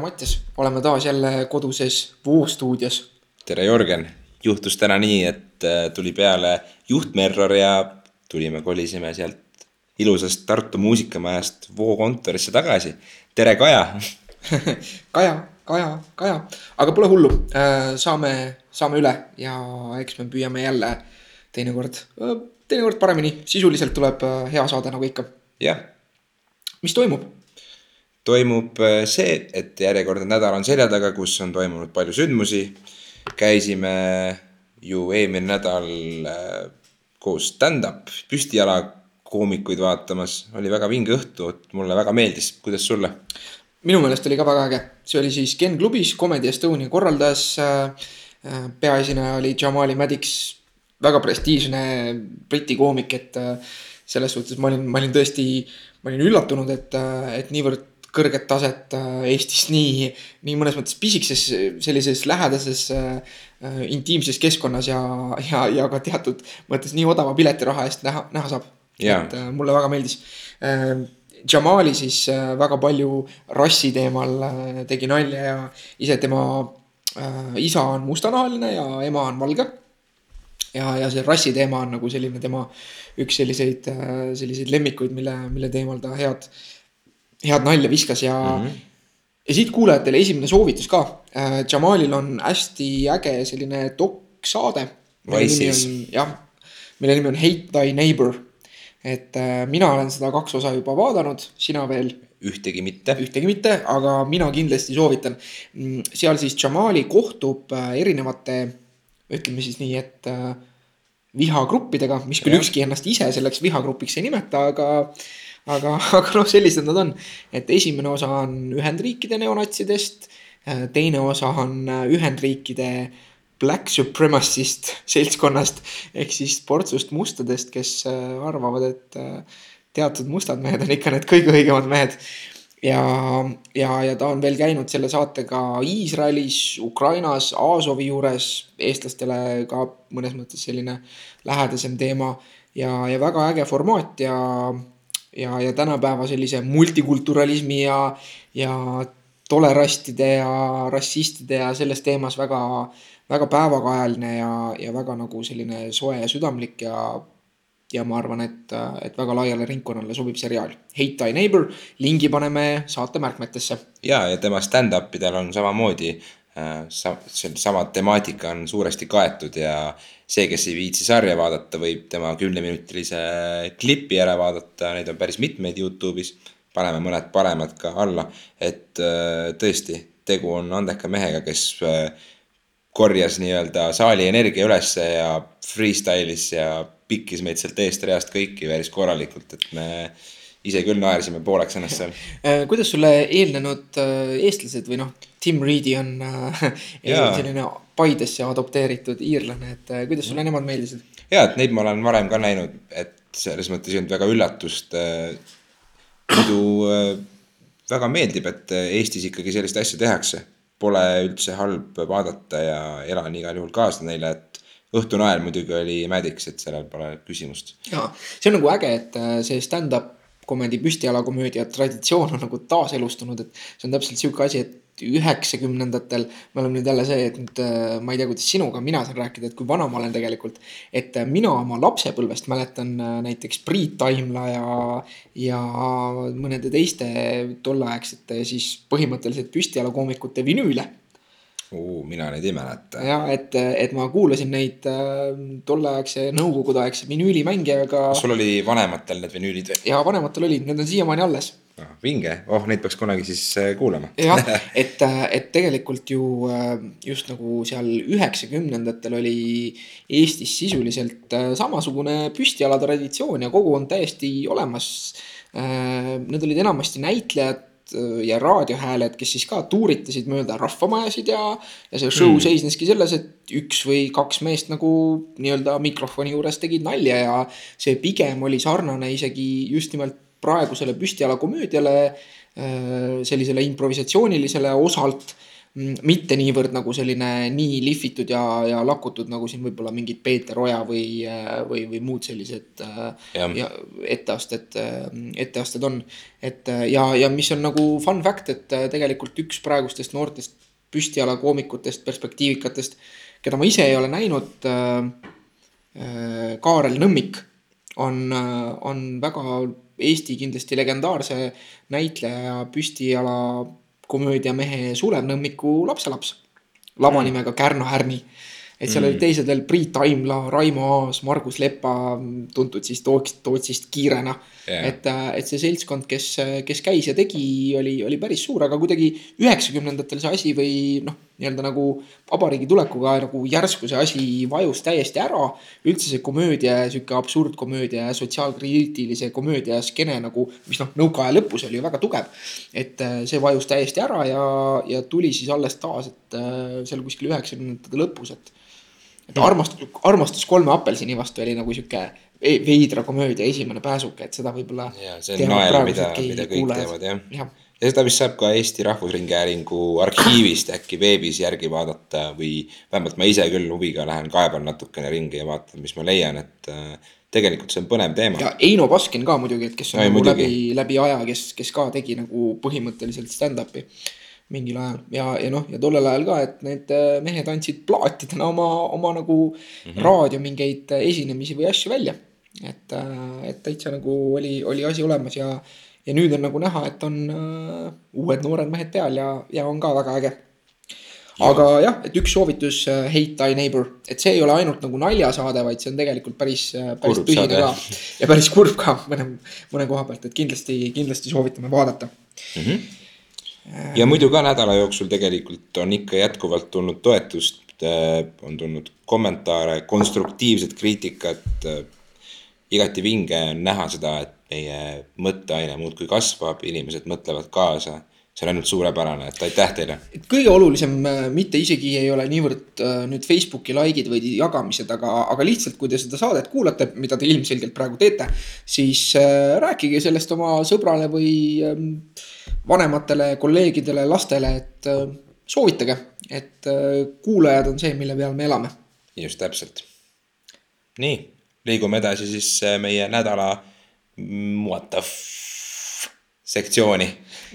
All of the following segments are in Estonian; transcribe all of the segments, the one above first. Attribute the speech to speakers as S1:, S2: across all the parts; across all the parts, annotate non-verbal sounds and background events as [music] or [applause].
S1: Mattias, oleme taas jälle koduses Voo stuudios.
S2: tere, Jörgen. juhtus täna nii, et äh, tuli peale juhtmerror ja tulime, kolisime sealt ilusast Tartu muusikamajast Voo kontorisse tagasi. tere, Kaja [laughs]
S1: Kaja, Kaja, Kaja, aga pole hullu, saame, saame üle ja eks me püüame jälle teinekord, teinekord paremini, sisuliselt tuleb äh, hea saade nagu ikka.
S2: jah,
S1: mis toimub?
S2: Toimub äh, see, et järjekordne nädal on selja taga, kus on toimunud palju sündmusi. käisime ju eelmine nädal äh, koos stand-up püstijala koomikuid vaatamas, oli väga vinge õhtu, mulle väga meeldis, kuidas sulle?
S1: minu meelest oli ka väga äge, see oli siis Ken klubis, Comedy Estonia korraldas. Äh, peaesineja oli Jamali Maddox, väga prestiižne briti koomik, et selles suhtes ma olin, ma olin tõesti, ma olin üllatunud, et, et niivõrd kõrget taset äh, Eestis nii, nii mõnes mõttes pisikeses sellises lähedases äh, intiimses keskkonnas ja, ja, ja ka teatud mõttes nii odava piletiraha eest näha, näha saab. et äh, mulle väga meeldis äh,. Jamali siis äh, väga palju rassi teemal äh, tegi nalja ja ise tema äh, isa on mustanahaline ja ema on valge. ja, ja see rassi teema on nagu selline tema üks selliseid äh,, selliseid lemmikuid, mille, mille teemal ta head head nalja viskas ja mm, -hmm. ja siit kuulajatele esimene soovitus ka äh,. Jamalil on hästi äge selline doksaade. jah, mille nimi on Hate thy neighbor. et äh, mina olen seda kaks osa juba vaadanud, sina veel?
S2: ühtegi mitte.
S1: ühtegi mitte, aga mina kindlasti soovitan. Mm, seal siis Jamali kohtub äh, erinevate, ütleme siis nii, et äh, vihagruppidega, mis küll ja. ükski ennast ise selleks vihagrupiks ei nimeta, aga aga, [laughs] aga noh, sellised nad on. et esimene osa on Ühendriikide neonatsidest, äh, teine osa on äh, Ühendriikide black supremacist [laughs] seltskonnast ehk siis portsust mustadest, kes äh, arvavad, et teatud mustad mehed on ikka need kõige õigemad mehed. ja, ja, ja ta on veel käinud selle saatega Iisraelis, Ukrainas, Aasovi juures, eestlastele ka mõnes mõttes selline lähedasem teema ja, ja väga äge formaat ja ja, ja tänapäeva sellise multikulturalismi ja, ja tolerastide ja rassistide ja selles teemas väga, väga päevakajaline ja, ja väga nagu selline soe ja südamlik ja ja ma arvan, et, et väga laiale ringkonnale sobib seriaal. Hate thy neighbor, lingi paneme saate märkmetesse.
S2: ja, ja tema stand-up idel on samamoodi sa-, see sama temaatika on suuresti kaetud ja see, kes ei viitsi sarja vaadata, võib tema kümneminutilise klipi ära vaadata, neid on päris mitmeid Youtube'is. paneme mõned paremad ka alla, et äh, tõesti, tegu on andeka mehega, kes äh, korjas nii-öelda saali energia ülesse ja freestyle'is ja pikkis meid sealt eest reast kõiki päris korralikult, et me ise küll naersime pooleks ennast seal. [laughs]
S1: Äh, kuidas sulle eelnenud eestlased või noh, Tim Reedi on [laughs] selline Paidesse adopteeritud iirlane, et äh, kuidas sulle nemad meeldisid?
S2: ja, et neid ma olen varem ka näinud, et selles mõttes ei olnud väga üllatust. Äh, muidu äh, väga meeldib, et Eestis ikkagi sellist asja tehakse. Pole üldse halb vaadata ja elan igal juhul kaasa neile, et õhtune ajal muidugi oli Maddox, et sellel pole küsimust.
S1: ja see on nagu äge, et see stand-up komedi püstijalakomöödia traditsioon on nagu taaselustunud, et see on täpselt sihuke asi, et üheksakümnendatel, me oleme nüüd jälle see, et nüüd äh, ma ei tea, kuidas sinuga, mina saan rääkida, et kui vana ma olen tegelikult. et äh, mina oma lapsepõlvest mäletan äh, näiteks Priit Taimla ja, ja mõnede teiste tolleaegsete siis põhimõtteliselt püstijalakoomikute vinüüle
S2: uh,. mina neid ei mäleta.
S1: ja et, et ma kuulasin neid tolleaegse nõukogudeaegse vinüülimängijaga.
S2: sul oli vanematel need vinüülid
S1: või? ja vanematel olid, need on siiamaani alles.
S2: Vinge, oh neid peaks kunagi siis äh, kuulama.
S1: jah, [laughs] et, äh, et tegelikult ju äh, just nagu seal üheksakümnendatel oli Eestis sisuliselt samasugune püstijala traditsioon ja kogu on täiesti olemas. Need olid enamasti näitlejad ja raadiohääled, kes siis ka tuuritasid mööda rahvamajasid ja, ja see show mm. seisneski selles, et üks või kaks meest nagu nii-öelda mikrofoni juures tegid nalja ja see pigem oli sarnane isegi just nimelt praegusele püstijala komöödiale, äh, sellisele improvisatsioonilisele osalt. mitte niivõrd nagu selline nii lihvitud ja, ja lakutud nagu siin võib-olla mingid Peeter Oja või, või, või muud sellised
S2: Jah.
S1: ja etteasted, etteasted on. et ja, ja mis on nagu fun fact, et tegelikult üks praegustest noortest püstialakoomikutest, perspektiivikatest, keda ma ise ei ole näinud äh,, Kaarel Nõmmik on, on väga Eesti kindlasti legendaarse näitleja ja püstiala komöödiamehe Sulev Nõmmiku lapselaps. lava nimega Kärno Härni. et seal mm. olid teised veel Priit Aimla, Raimo Aas, Margus Lepa, tuntud siis Tootsist, Tootsist kiirena
S2: Jah.
S1: et, et see seltskond, kes, kes käis ja tegi, oli, oli päris suur, aga kuidagi üheksakümnendatel see asi või noh, nii-öelda nagu vabariigi tulekuga nagu järsku see asi vajus täiesti ära. üldse see komöödia, sihuke absurdkomöödia ja sotsiaalkriitilise komöödia skeene nagu, mis noh, nõukaaja lõpus oli ju väga tugev. et äh, see vajus täiesti ära ja, ja tuli siis alles taas, et äh, seal kuskil üheksakümnendate lõpus, et et armastus, armastus kolme apelsini vastu oli nagu sihuke veidra komöödia esimene pääsuke, et seda võib-olla.
S2: ja see on nael, mida, mida kõik teevad jah
S1: jah,
S2: ja seda vist saab ka Eesti Rahvusringhäälingu arhiivist äkki veebis järgi vaadata või vähemalt ma ise küll huviga lähen kaeban natukene ringi ja vaatan, mis ma leian, et äh, tegelikult see on põnev teema.
S1: ja Eino Baskin ka muidugi, et kes on
S2: Ai,
S1: nagu
S2: muidugi.
S1: läbi, läbi aja, kes, kes ka tegi nagu põhimõtteliselt stand-up'i mingil ajal ja, ja noh, ja tollel ajal ka, et need äh, mehed andsid plaatidena oma, oma nagu mm. -hmm. raadio mingeid äh, esinemisi või asju välja. Et, et täitsa nagu oli, oli asi olemas ja, ja nüüd on nagu näha, et on uh, uued noored mehed peal ja, ja on ka väga äge. aga jah, et üks soovitus uh, Hate thy neighbor, et see ei ole ainult nagu naljasaade, vaid see on tegelikult päris, päris
S2: Kurb
S1: tõsine ka. ja päris kurb ka mõne, mõne koha pealt, et kindlasti, kindlasti soovitame vaadata.
S2: ja muidu ka nädala jooksul tegelikult on ikka jätkuvalt tulnud toetust, on tulnud kommentaare, konstruktiivset kriitikat. Igati vinge on näha seda, et meie mõtteaine muudkui kasvab, inimesed mõtlevad kaasa. see on ainult suurepärane, et aitäh teile.
S1: kõige olulisem äh, mitte isegi ei ole niivõrd äh, nüüd Facebooki likeid või jagamised, aga, aga lihtsalt, kui te seda saadet kuulate, mida te ilmselgelt praegu teete, siis äh, rääkige sellest oma sõbrale või ähm, vanematele, kolleegidele, lastele, et soovitage, et kuulajad on see, mille peal me elame.
S2: just täpselt. nii, liigume edasi siis äh, meie nädala mm, what the f sektsiooni.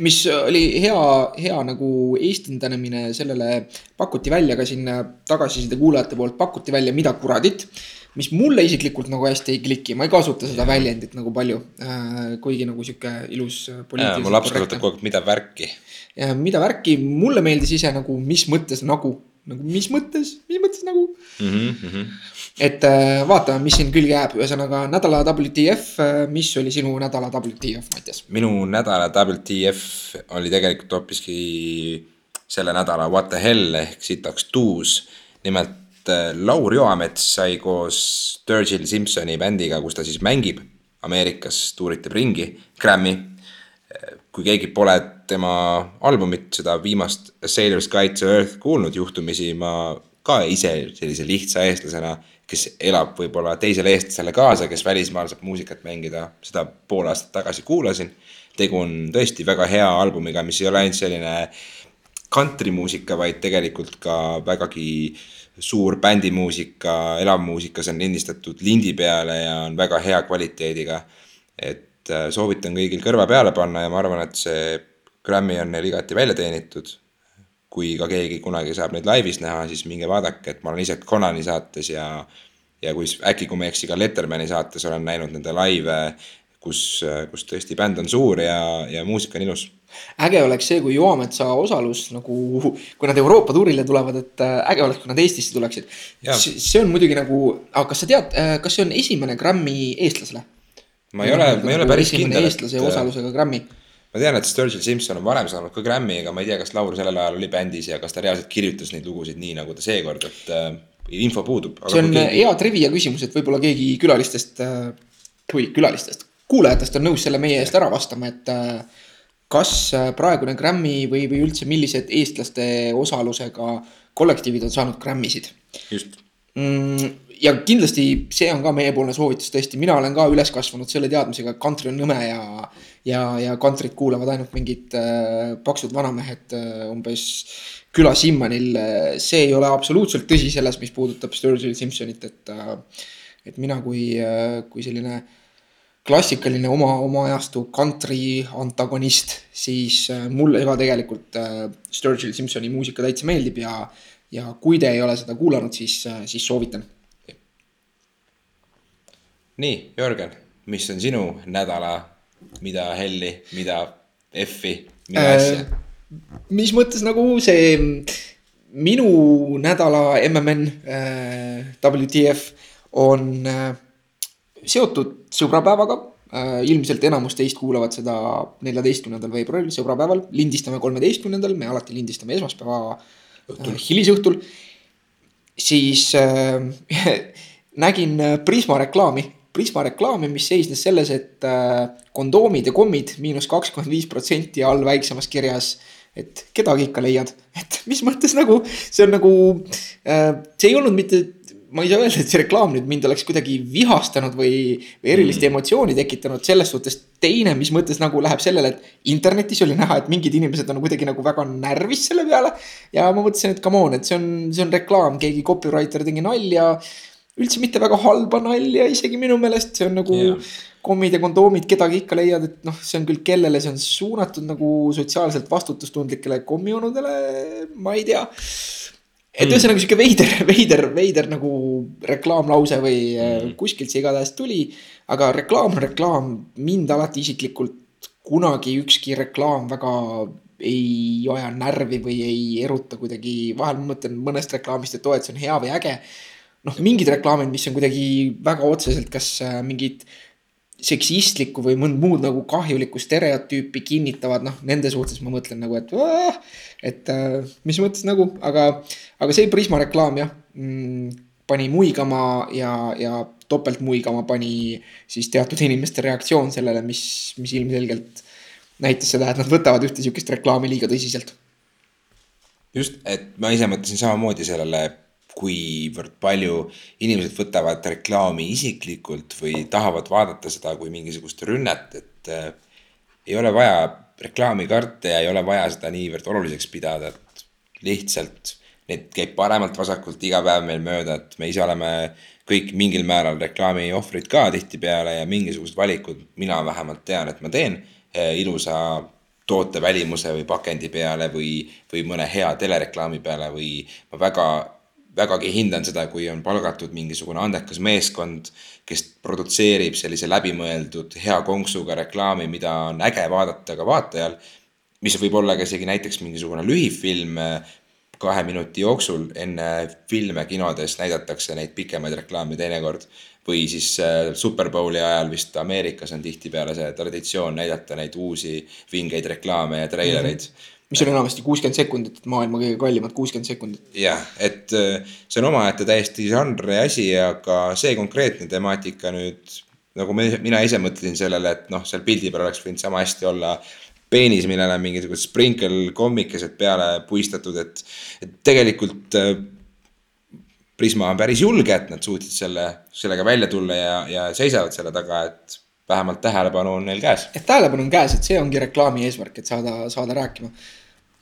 S1: mis oli hea, hea nagu eestindamine sellele pakuti välja ka siin tagasiside kuulajate poolt pakuti välja, mida kuradit. mis mulle isiklikult nagu hästi ei kliki, ma ei kasuta seda väljendit nagu palju äh,. kuigi nagu sihuke ilus äh,
S2: mu laps kasutab kogu aeg mida värki.
S1: ja mida värki, mulle meeldis ise nagu, mis mõttes nagu, nagu mis mõttes, mis mõttes nagu
S2: Mm -hmm, mm -hmm.
S1: et äh, vaatame, mis siin külge jääb, ühesõnaga nädala WTF, mis oli sinu nädala WTF, Mattias?
S2: minu nädala WTF oli tegelikult hoopiski selle nädala What the hell ehk sitaks tuus. nimelt äh, Laur Joamets sai koos Sturgill Simpsoni bändiga, kus ta siis mängib Ameerikas, tuuritab ringi, Grammy. Kui keegi pole tema albumit, seda viimast A Sailor's Guide to Earth kuulnud juhtumisi, ma ka ise sellise lihtsa eestlasena, kes elab võib-olla teisele eestlasele kaasa, kes välismaal saab muusikat mängida, seda pool aastat tagasi kuulasin. tegu on tõesti väga hea albumiga, mis ei ole ainult selline kantrimuusika, vaid tegelikult ka vägagi suur bändimuusika, elav muusika, see on lindistatud lindi peale ja on väga hea kvaliteediga. et äh, soovitan kõigil kõrva peale panna ja ma arvan, et see Grammy on neil igati välja teenitud kui ka keegi kunagi saab neid laivis näha, siis minge vaadake, et ma olen ise Conani saates ja ja kui äkki, kui ma ei eksi, ka Lettermani saates olen näinud nende laive, kus, kus tõesti bänd on suur ja, ja muusika on ilus.
S1: äge oleks see, kui Joametsa osalus nagu, kui nad Euroopa tuurile tulevad, et äh, äge oleks, kui nad Eestisse tuleksid. See on muidugi nagu, aga kas sa tead, kas see on esimene Grammy eestlasele?
S2: Ma ei ole, ma ei ole päris kindel,
S1: et. eestlase osalusega Grammy.
S2: ma tean, et Sturgill Simpson on varem saanud ka Grammy, aga ma ei tea, kas Laur sellel ajal oli bändis ja kas ta reaalselt kirjutas neid lugusid nii, nagu ta seekord, et äh, info puudub.
S1: see on keegi... hea trivia küsimus, et võib-olla keegi külalistest, või külalistest, kuulajatest on nõus selle meie eest ära vastama, et äh, kas äh, praegune Grammy või, või üldse millised eestlaste osalusega kollektiivid on saanud Grammy'sid
S2: just
S1: mm,? Ja kindlasti see on ka meiepoolne soovitus tõesti, mina olen ka üles kasvanud selle teadmisega, et kantri on nõme ja. ja, ja kantrit kuulavad ainult mingid äh, paksud vanamehed äh, umbes küla Simmanil. see ei ole absoluutselt tõsi selles, mis puudutab Sturgill Simpsonit, et äh,, et mina kui äh,, kui selline klassikaline oma, oma ajastu kantri antagonist, siis äh, mulle ka tegelikult äh, Sturgill Simpsoni muusika täitsa meeldib ja, ja kui te ei ole seda kuulanud, siis äh,, siis soovitan
S2: nii, Jörgen, mis on sinu nädala, mida helli, mida F-i, mida äh, asja?
S1: mis mõttes nagu see minu nädala MMN äh, WTF on äh, seotud sõbrapäevaga äh,. ilmselt enamus teist kuulavad seda neljateistkümnendal veebruaril, sõbrapäeval, lindistame kolmeteistkümnendal, me alati lindistame esmaspäeva äh, hilisõhtul. siis äh, [laughs] nägin Prisma reklaami Prisma reklaami, mis seisnes selles, et äh, kondoomid ja kommid miinus kakskümmend viis protsenti all väiksemas kirjas. et kedagi ikka leiad, [laughs] et mis mõttes nagu, see on nagu, äh, see ei olnud mitte ma ei saa öelda, et see reklaam nüüd mind oleks kuidagi vihastanud või, või erilist mm. emotsiooni tekitanud selles suhtes. teine, mis mõttes nagu läheb sellele, et internetis oli näha, et mingid inimesed on kuidagi nagu väga närvis selle peale. ja ma mõtlesin, et come on, et see on, see on reklaam, keegi copywriter tegi nalja üldse mitte väga halba nalja isegi minu meelest, see on nagu yeah. kommid ja kondoomid, kedagi ikka leiad, et noh, see on küll kellele, see on suunatud nagu sotsiaalselt vastutustundlikele kommionudele, ma ei tea. et mm. ühesõnaga sihuke veider, [laughs] veider, veider nagu reklaamlause või mm. kuskilt see igatahes tuli. aga reklaam reklaam, mind alati isiklikult kunagi ükski reklaam väga ei aja närvi või ei eruta kuidagi, vahel ma mõtlen mõnest reklaamist, et oo, et see on hea või äge noh, mingid reklaamid, mis on kuidagi väga otseselt, kas äh, mingit seksistlikku või mõnd muud nagu kahjulikku stereotüüpi kinnitavad, noh, nende suhtes ma mõtlen nagu, et äh,. et äh, mis mõttes nagu, aga, aga see Prisma reklaam jah mm, pani muigama ja, ja topelt muigama pani siis teatud inimeste reaktsioon sellele, mis, mis ilmselgelt näitas seda, et nad võtavad ühte sihukest reklaami liiga tõsiselt.
S2: just, et ma ise mõtlesin samamoodi sellele kuivõrd palju inimesed võtavad reklaami isiklikult või tahavad vaadata seda kui mingisugust rünnet, et äh, ei ole vaja reklaami karta ja ei ole vaja seda niivõrd oluliseks pidada, et lihtsalt need käib paremalt-vasakult iga päev meil mööda, et me ise oleme kõik mingil määral reklaami ohvrid ka tihtipeale ja mingisugused valikud, mina vähemalt tean, et ma teen äh, ilusa toote välimuse või pakendi peale või, või mõne hea telereklaami peale või ma väga vägagi hindan seda, kui on palgatud mingisugune andekas meeskond, kes produtseerib sellise läbimõeldud hea konksuga reklaami, mida on äge vaadata ka vaatajal. mis võib olla ka isegi näiteks mingisugune lühifilm kahe minuti jooksul enne filme kinodes näidatakse neid pikemaid reklaame teinekord. või siis äh, Superbowli ajal vist Ameerikas on tihtipeale see traditsioon näidata neid uusi vingeid reklaame ja treilereid mm. -hmm
S1: mis on enamasti kuuskümmend sekundit, maailma kõige kallimad kuuskümmend sekundit.
S2: jah, et äh, see on omaette täiesti žanri asi, aga see konkreetne temaatika nüüd nagu me, mina ise mõtlesin sellele, et noh, seal pildi peal oleks võinud sama hästi olla peenis, millele on mingisugused sprinkle kommikesed peale puistatud, et, et tegelikult äh, Prisma on päris julge, et nad suutsid selle, sellega välja tulla ja, ja seisavad selle taga, et vähemalt tähelepanu on neil käes.
S1: et tähelepanu on käes, et see ongi reklaami eesmärk, et saada, saada rääkima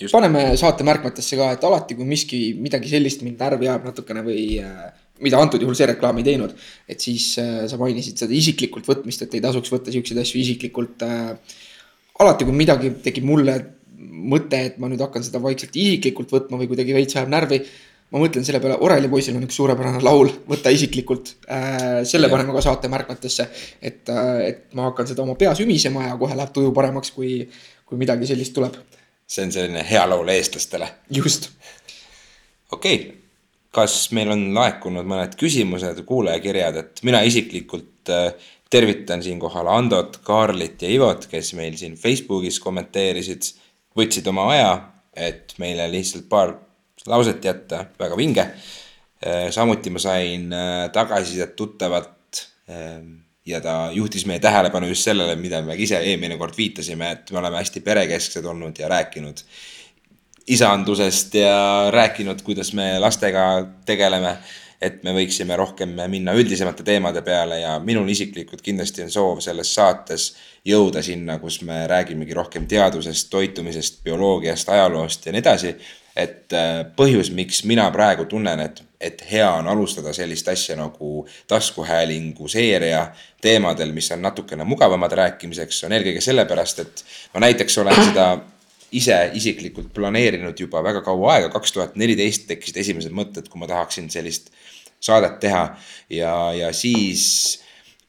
S1: Just. paneme saate märkmetesse ka, et alati, kui miski, midagi sellist mind närvi ajab natukene või äh, mida antud juhul see reklaam ei teinud. et siis äh, sa mainisid seda isiklikult võtmist, et ei tasuks võtta siukseid asju isiklikult äh,. alati, kui midagi tekib mulle mõte, et ma nüüd hakkan seda vaikselt isiklikult võtma või kuidagi veits ajab närvi. ma mõtlen selle peale, Oreli poisil on üks suurepärane laul, Võta isiklikult selle ja. paneme ka saate märkmetesse, et et ma hakkan seda oma peas ümisema ja kohe läheb tuju paremaks, kui, kui midagi sellist tuleb
S2: see on selline hea laul eestlastele.
S1: just.
S2: okei okay., kas meil on laekunud mõned küsimused, kuulajakirjad, et mina isiklikult äh, tervitan siinkohal Andot, Kaarlit ja Ivot, kes meil siin Facebookis kommenteerisid, võtsid oma aja, et meile lihtsalt paar lauset jätta, väga vinge. Äh, samuti ma sain äh, tagasisidet tuttavat ja ta juhtis meie tähelepanu just sellele, mida me ise eelmine kord viitasime, et me oleme hästi perekesksed olnud ja rääkinud isandusest ja rääkinud, kuidas me lastega tegeleme. et me võiksime rohkem minna üldisemate teemade peale ja minul isiklikult kindlasti on soov selles saates jõuda sinna, kus me räägimegi rohkem teadusest, toitumisest, bioloogiast, ajaloost ja nii edasi. Et äh, põhjus, miks mina praegu tunnen, et, et hea on alustada sellist asja nagu taskuhäälingu seeria teemadel, mis on natukene mugavamad rääkimiseks, on eelkõige sellepärast, et ma näiteks olen [coughs] seda ise isiklikult planeerinud juba väga kaua aega, kaks tuhat neliteist tekkisid esimesed mõtted, kui ma tahaksin sellist saadet teha. Ja, ja siis,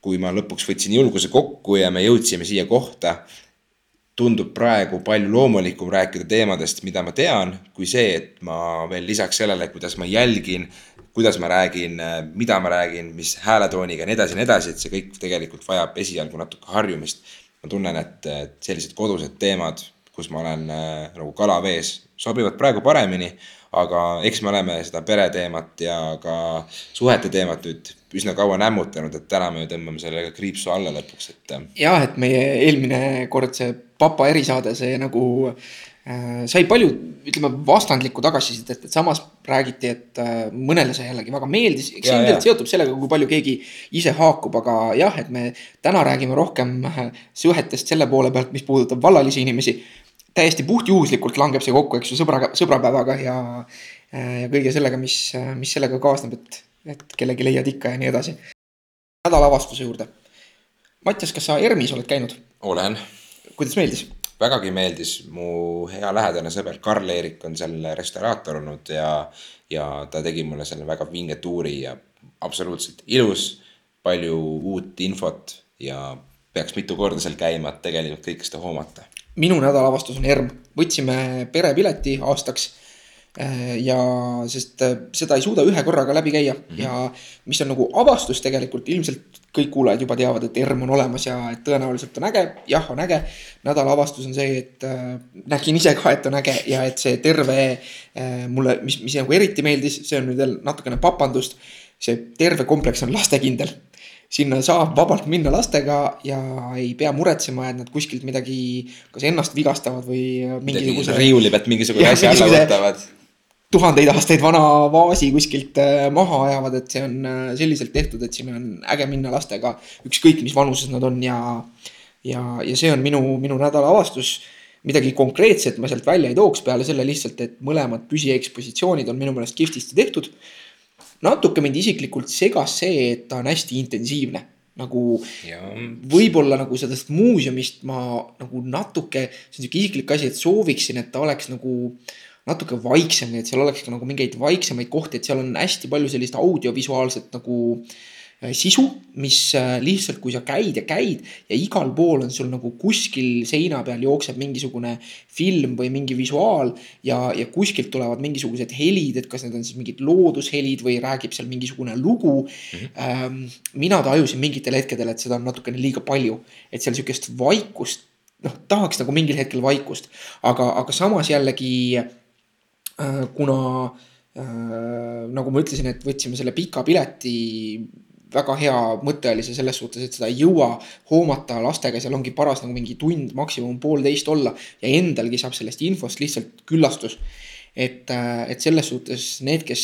S2: kui ma lõpuks võtsin julguse kokku ja me jõudsime siia kohta, tundub praegu palju loomulikum rääkida teemadest, mida ma tean, kui see, et ma veel lisaks sellele, kuidas ma jälgin, kuidas ma räägin, mida ma räägin, mis hääletooniga ja nii edasi ja nii edasi, et see kõik tegelikult vajab esialgu natuke harjumist. ma tunnen, et, sellised kodused teemad kus ma olen äh, nagu kala vees, sobivad praegu paremini, aga eks me oleme seda pereteemat ja ka suhete teemat nüüd üsna kaua nämmutanud, et täna me tõmbame sellega kriipsu alla lõpuks, et.
S1: Äh, jah, et meie eelmine kord see papa erisaade, see nagu äh, sai palju, ütleme, vastandlikku tagasisidet, et samas räägiti, et äh, mõnele see jällegi väga meeldis, eks see ilmselt seotub sellega, kui palju keegi ise haakub, aga jah, et me täna räägime rohkem äh, suhetest selle poole pealt, mis puudutab vallalisi inimesi täiesti puhtjuhuslikult langeb see kokku, eks ju, sõbraga, sõbrapäevaga ja, ja kõige sellega, mis, mis sellega kaasneb, et, et kellegi leiad ikka ja nii edasi. nädalavastuse juurde. Mattias, kas sa ERM-is oled käinud?
S2: olen.
S1: Kuidas meeldis?
S2: vägagi meeldis, mu hea lähedane sõber Karl-Erik on seal restauraator olnud ja, ja ta tegi mulle selle väga vinge tuuri ja absoluutselt ilus, palju uut infot ja peaks mitu korda seal käima, et tegelikult kõike seda hoomata
S1: minu nädalavastus on ERM, võtsime perepileti aastaks. Äh, ja sest äh, seda ei suuda ühe korraga läbi käia mm -hmm. ja mis on nagu avastus tegelikult, ilmselt kõik kuulajad juba teavad, et ERM on olemas ja et tõenäoliselt on äge, jah, on äge. nädala avastus on see, et äh, nägin ise ka, et on äge ja et see terve äh, mulle, mis, mis nagu eriti meeldis, see on nüüd veel natukene papandust. see terve kompleks on lastekindel sinna saab vabalt minna lastega ja ei pea muretsema, et nad kuskilt midagi, kas ennast vigastavad või
S2: mingisuguse. riiuli pealt mingisuguse asja alla võtavad.
S1: Tuhandeid aastaid vana vaasi kuskilt äh, maha ajavad, et see on äh, selliselt tehtud, et sinna on äge minna lastega. ükskõik, mis vanuses nad on ja, ja, ja see on minu, minu nädala avastus midagi konkreetset ma sealt välja ei tooks peale selle lihtsalt, et mõlemad püsiekspositsioonid on minu meelest kihvtisti tehtud natuke mind isiklikult segas see, et ta on hästi intensiivne nagu võib-olla nagu sellest muuseumist ma nagu natuke, see on sihuke isiklik asi, et sooviksin, et ta oleks nagu natuke vaiksem, et seal oleks ka nagu mingeid vaiksemaid kohti, et seal on hästi palju sellist audiovisuaalset nagu äh, sisu, mis äh, lihtsalt, kui sa käid ja käid ja igal pool on sul nagu kuskil seina peal jookseb mingisugune film või mingi visuaal ja, ja kuskilt tulevad mingisugused helid, et kas need on siis mingid loodushelid või räägib seal mingisugune lugu mm. -hmm. mina tajusin mingitel hetkedel, et seda on natukene liiga palju, et seal sihukest vaikust, noh, tahaks nagu mingil hetkel vaikust, aga, aga samas jällegi kuna äh, nagu ma ütlesin, et võtsime selle pika pileti väga hea mõte oli see selles suhtes, et seda ei jõua hoomata lastega, seal ongi paras nagu mingi tund, maksimum poolteist olla ja endalgi saab sellest infost lihtsalt küllastus. et, äh, et selles suhtes need, kes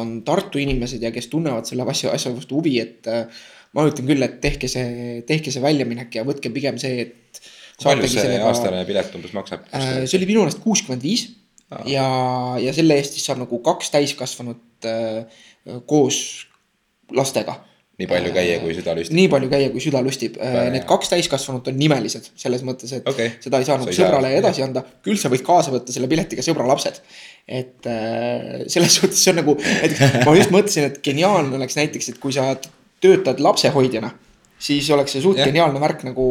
S1: on Tartu inimesed ja kes tunnevad selle asja, asja vastu huvi, et äh, ma ütlen küll, et tehke see, tehke see väljaminek ja võtke pigem see, et.
S2: palju see sellega, aastane pilet umbes maksab?
S1: Äh, see oli minu meelest kuuskümmend viis ja, ja selle eest siis saab nagu kaks täiskasvanut äh, koos lastega
S2: nii palju käia, kui süda lustib.
S1: nii palju käia, kui süda lustib. Need kaks täiskasvanut on nimelised selles mõttes, et okay. seda ei saa nagu sõbrale saa, edasi anda. küll sa võid kaasa võtta selle piletiga sõbra lapsed. et äh, selles suhtes see on nagu, näiteks ma just mõtlesin, et geniaalne oleks näiteks, et kui sa töötad lapsehoidjana siis oleks see suht yeah. geniaalne värk nagu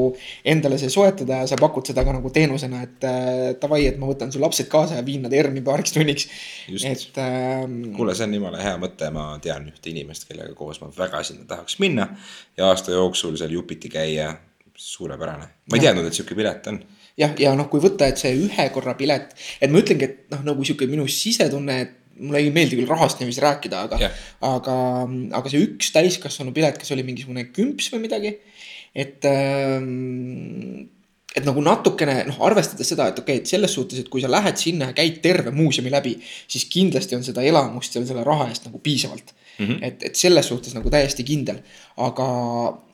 S1: endale see soetada ja sa pakud seda ka nagu teenusena, et äh, davai, et ma võtan su lapsed kaasa ja viin nad ERM-i paariks tunniks.
S2: et äh,. kuule, see on jumala hea mõte, ma tean ühte inimest, kellega koos ma väga sinna tahaks minna ja aasta jooksul seal jupiti käia, suurepärane. ma ei ja. teadnud, et sihuke pilet on
S1: jah, ja noh, kui võtta, et see ühe korra pilet, et ma ütlengi, et noh, nagu sihuke minu sisetunne, et mulle ei meeldi küll rahast niiviisi rääkida, aga yeah., aga, aga see üks täiskasvanu pilet, kas oli mingisugune kümps või midagi. et ähm, et nagu natukene noh, arvestades seda, et okei okay,, et selles suhtes, et kui sa lähed sinna ja käid terve muuseumi läbi, siis kindlasti on seda elamust seal selle raha eest nagu piisavalt mm. -hmm. et, et selles suhtes nagu täiesti kindel. aga,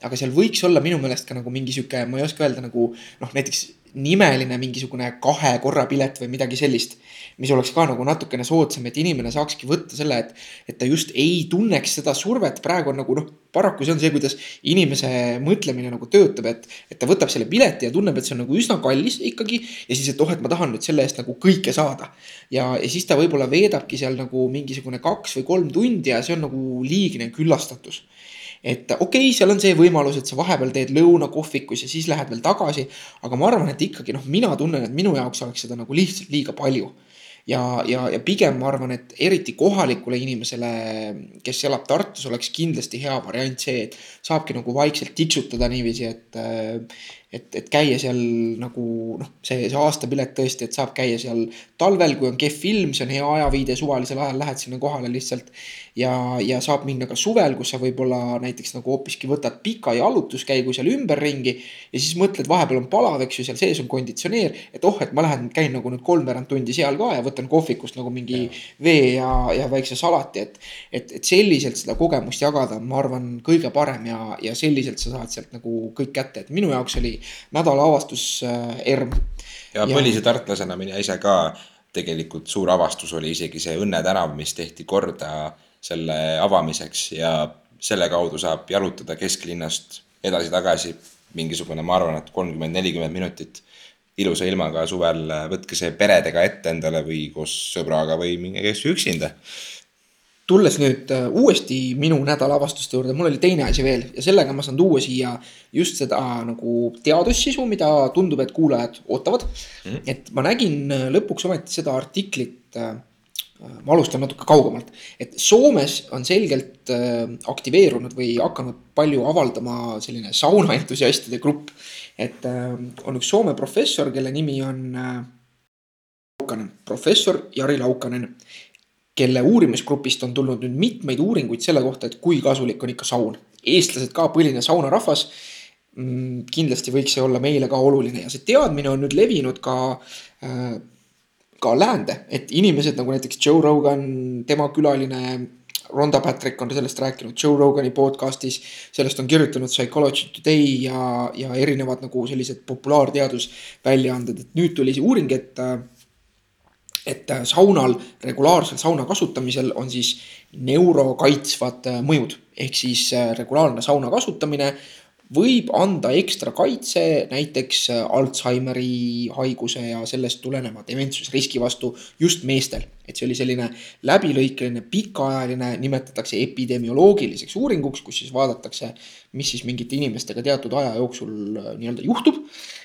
S1: aga seal võiks olla minu meelest ka nagu mingi sihuke, ma ei oska öelda nagu noh, näiteks nimeline mingisugune kahe korra pilet või midagi sellist mis oleks ka nagu natukene soodsam, et inimene saakski võtta selle, et, et ta just ei tunneks seda survet, praegu on nagu noh, paraku see on see, kuidas inimese mõtlemine nagu töötab, et, et ta võtab selle pileti ja tunneb, et see on nagu üsna kallis ikkagi. ja siis, et oh, et ma tahan nüüd selle eest nagu kõike saada. ja, ja siis ta võib-olla veedabki seal nagu mingisugune kaks või kolm tundi ja see on nagu liigne küllastatus et okei okay,, seal on see võimalus, et sa vahepeal teed lõuna kohvikus ja siis lähed veel tagasi. aga ma arvan, et ikkagi noh, mina tunnen, et minu jaoks oleks seda nagu lihtsalt liiga palju ja, ja, ja pigem ma arvan, et eriti kohalikule inimesele, kes elab Tartus, oleks kindlasti hea variant see, et saabki nagu vaikselt tiksutada niiviisi, et et, et käia seal nagu noh, see, see aastapilet tõesti, et saab käia seal talvel, kui on kehv ilm, see on hea ajaviide, suvalisel ajal lähed sinna kohale lihtsalt. ja, ja saab minna ka suvel, kus sa võib-olla näiteks nagu hoopiski võtad pika jalutuskäigu seal ümberringi. ja siis mõtled, vahepeal on palav, eks ju, seal sees on konditsioneer, et oh, et ma lähen, käin nagu nüüd kolmveerand tundi seal ka ja võtan kohvikust nagu mingi ja. vee ja, ja väikse salati, et. et, et selliselt seda kogemust jagada, ma arvan, kõige parem ja, ja selliselt sa saad sealt nagu kõik kätte, et minu jaoks oli nädala avastus äh, ERM.
S2: ja põlise tartlasena mina ise ka tegelikult suur avastus oli isegi see Õnne tänav, mis tehti korda selle avamiseks ja selle kaudu saab jalutada kesklinnast edasi-tagasi mingisugune, ma arvan, et kolmkümmend, nelikümmend minutit ilusa ilmaga suvel, võtke see peredega ette endale või koos sõbraga või minge kes üksinda
S1: tulles nüüd äh, uuesti minu nädalavastuste juurde, mul oli teine asi veel ja sellega ma saan tuua siia just seda nagu teadussisu, mida tundub, et kuulajad ootavad mm. -hmm. et ma nägin äh, lõpuks ometi seda artiklit. Äh, ma alustan natuke kaugemalt, et Soomes on selgelt aktiveerunud või hakanud palju avaldama selline saunaentusiastide grupp. et on üks Soome professor, kelle nimi on Laukanen, professor Jari Laukanen kelle uurimisgrupist on tulnud nüüd mitmeid uuringuid selle kohta, et kui kasulik on ikka saun. eestlased ka põline saunarahvas. Mm, kindlasti võiks see olla meile ka oluline ja see teadmine on nüüd levinud ka äh, ka läände, et inimesed nagu näiteks Joe Rogan, tema külaline Ronda Patrick on sellest rääkinud Joe Rogani podcast'is. sellest on kirjutanud Psychology Today ja, ja erinevad nagu sellised populaarteadusväljaanded, et nüüd tuli see uuring, et äh, et äh, saunal, regulaarsel sauna kasutamisel on siis neurokaitsvad äh, mõjud. ehk siis äh, regulaarne sauna kasutamine võib anda ekstra kaitse näiteks Alžeimeri haiguse ja sellest tuleneva dementsusriski vastu just meestel. et see oli selline läbilõikeline, pikaajaline, nimetatakse epidemioloogiliseks uuringuks, kus siis vaadatakse, mis siis mingite inimestega teatud aja jooksul nii-öelda juhtub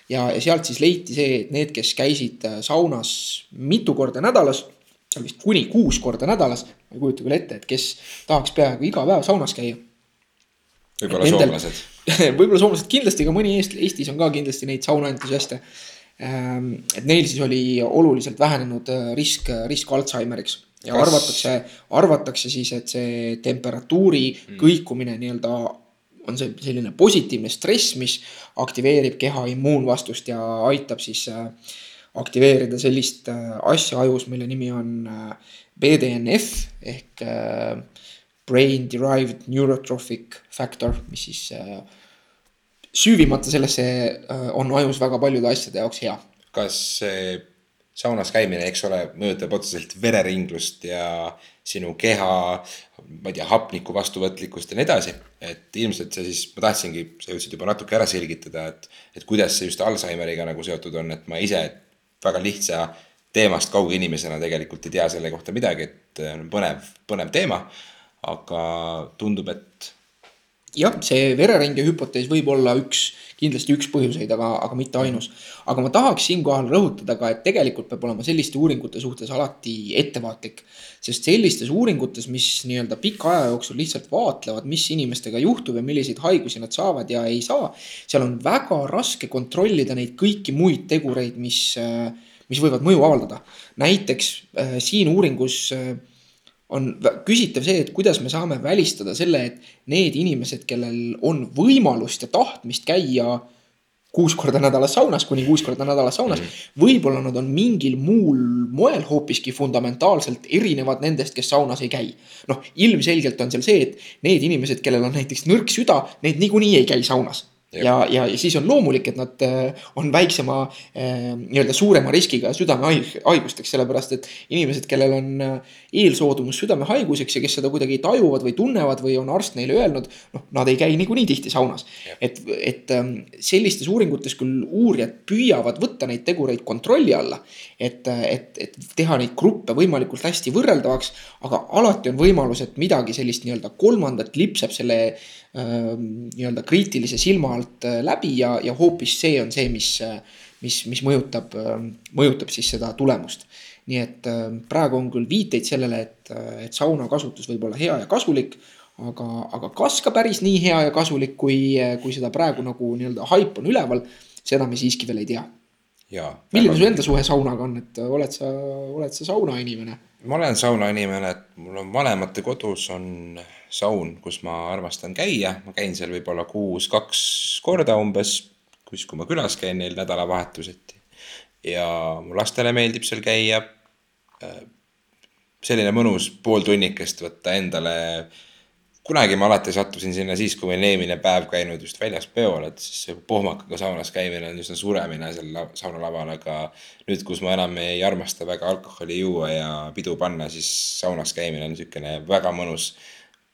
S1: ja, ja sealt siis leiti see, et need, kes käisid äh, saunas mitu korda nädalas, seal vist kuni kuus korda nädalas, ma ei kujuta küll ette, et kes tahaks peaaegu iga päev saunas käia.
S2: Võib-olla soomlased [laughs]
S1: võib-olla soomlased, kindlasti ka mõni Eesti, Eestis on ka kindlasti neid saunaentusiaste. Ähm, et neil siis oli oluliselt vähenenud äh, risk, risk Alžeimeriks ja Kas... arvatakse, arvatakse siis, et see temperatuuri mm. kõikumine nii-öelda on see selline positiivne stress, mis aktiveerib keha immuunvastust ja aitab siis äh, aktiveerida sellist äh, asja ajus, mille nimi on äh, BDNF ehk brain derived neurotrophic factor, mis siis süüvimata sellesse on ajus väga paljude asjade jaoks hea.
S2: kas saunas käimine, eks ole, mõjutab otseselt vereringlust ja sinu keha, ma ei tea, hapniku vastuvõtlikkust ja nii edasi. et ilmselt see siis, ma tahtsingi, sa jõudsid juba natuke ära selgitada, et, et kuidas see just Alžeimeriga nagu seotud on, et ma ise väga lihtsa teemast kauge inimesena tegelikult ei tea selle kohta midagi, et põnev, põnev teema. Aga tundub, et
S1: jah, see vereringe hüpotees võib olla üks, kindlasti üks põhjuseid, aga, aga mitte ainus. aga ma tahaks siinkohal rõhutada ka, et tegelikult peab olema selliste uuringute suhtes alati ettevaatlik. sest sellistes uuringutes, mis nii-öelda pika aja jooksul lihtsalt vaatlevad, mis inimestega juhtub ja milliseid haigusi nad saavad ja ei saa. seal on väga raske kontrollida neid kõiki muid tegureid, mis, mis võivad mõju avaldada. näiteks äh, siin uuringus äh, on küsitav see, et kuidas me saame välistada selle, et need inimesed, kellel on võimalust ja tahtmist käia kuus korda nädalas saunas, kuni kuus korda nädalas saunas mm. -hmm. võib-olla nad on mingil muul moel hoopiski fundamentaalselt erinevad nendest, kes saunas ei käi. noh, ilmselgelt on seal see, et need inimesed, kellel on näiteks nõrk süda, need niikuinii ei käi saunas ja, ja, siis on loomulik, et nad äh, on väiksema äh, nii-öelda suurema riskiga südamehaigusteks, sellepärast et inimesed, kellel on äh, eelsoodumus südamehaiguseks ja kes seda kuidagi tajuvad või tunnevad või on arst neile öelnud, noh, nad ei käi niikuinii tihti saunas. et, et ähm, sellistes uuringutes küll uurijad püüavad võtta neid tegureid kontrolli alla, et, et, et teha neid gruppe võimalikult hästi võrreldavaks, aga alati on võimalus, et midagi sellist nii-öelda kolmandat lipsab selle nii-öelda kriitilise silma alt äh, läbi ja, ja hoopis see on see, mis, äh, mis, mis mõjutab, ähm, mõjutab siis seda tulemust. nii et ähm, praegu on küll viiteid sellele, et, äh, et sauna kasutus võib olla hea ja kasulik, aga, aga kas ka päris nii hea ja kasulik, kui, kui seda praegu nagu nii-öelda haip on üleval, seda me siiski veel ei tea. milline su enda suhe saunaga on, et oled sa, oled sa saunainimene?
S2: ma olen saunainimene, et mul on vanemate kodus on saun, kus ma armastan käia, ma käin seal võib-olla kuus-kaks korda umbes, kus, kui ma külas käin neil nädalavahetuseti. ja mu lastele meeldib seal käia. Äh, selline mõnus pool tunnikest võtta endale. kunagi ma alati sattusin sinna siis, kui meil eelmine päev käinud just väljas peol, et siis pohmakaga saunas käimine on üsna suremine seal saunalaval, aga nüüd, kus ma enam ei armasta väga alkoholi juua ja pidu panna, siis saunas käimine on niisugune väga mõnus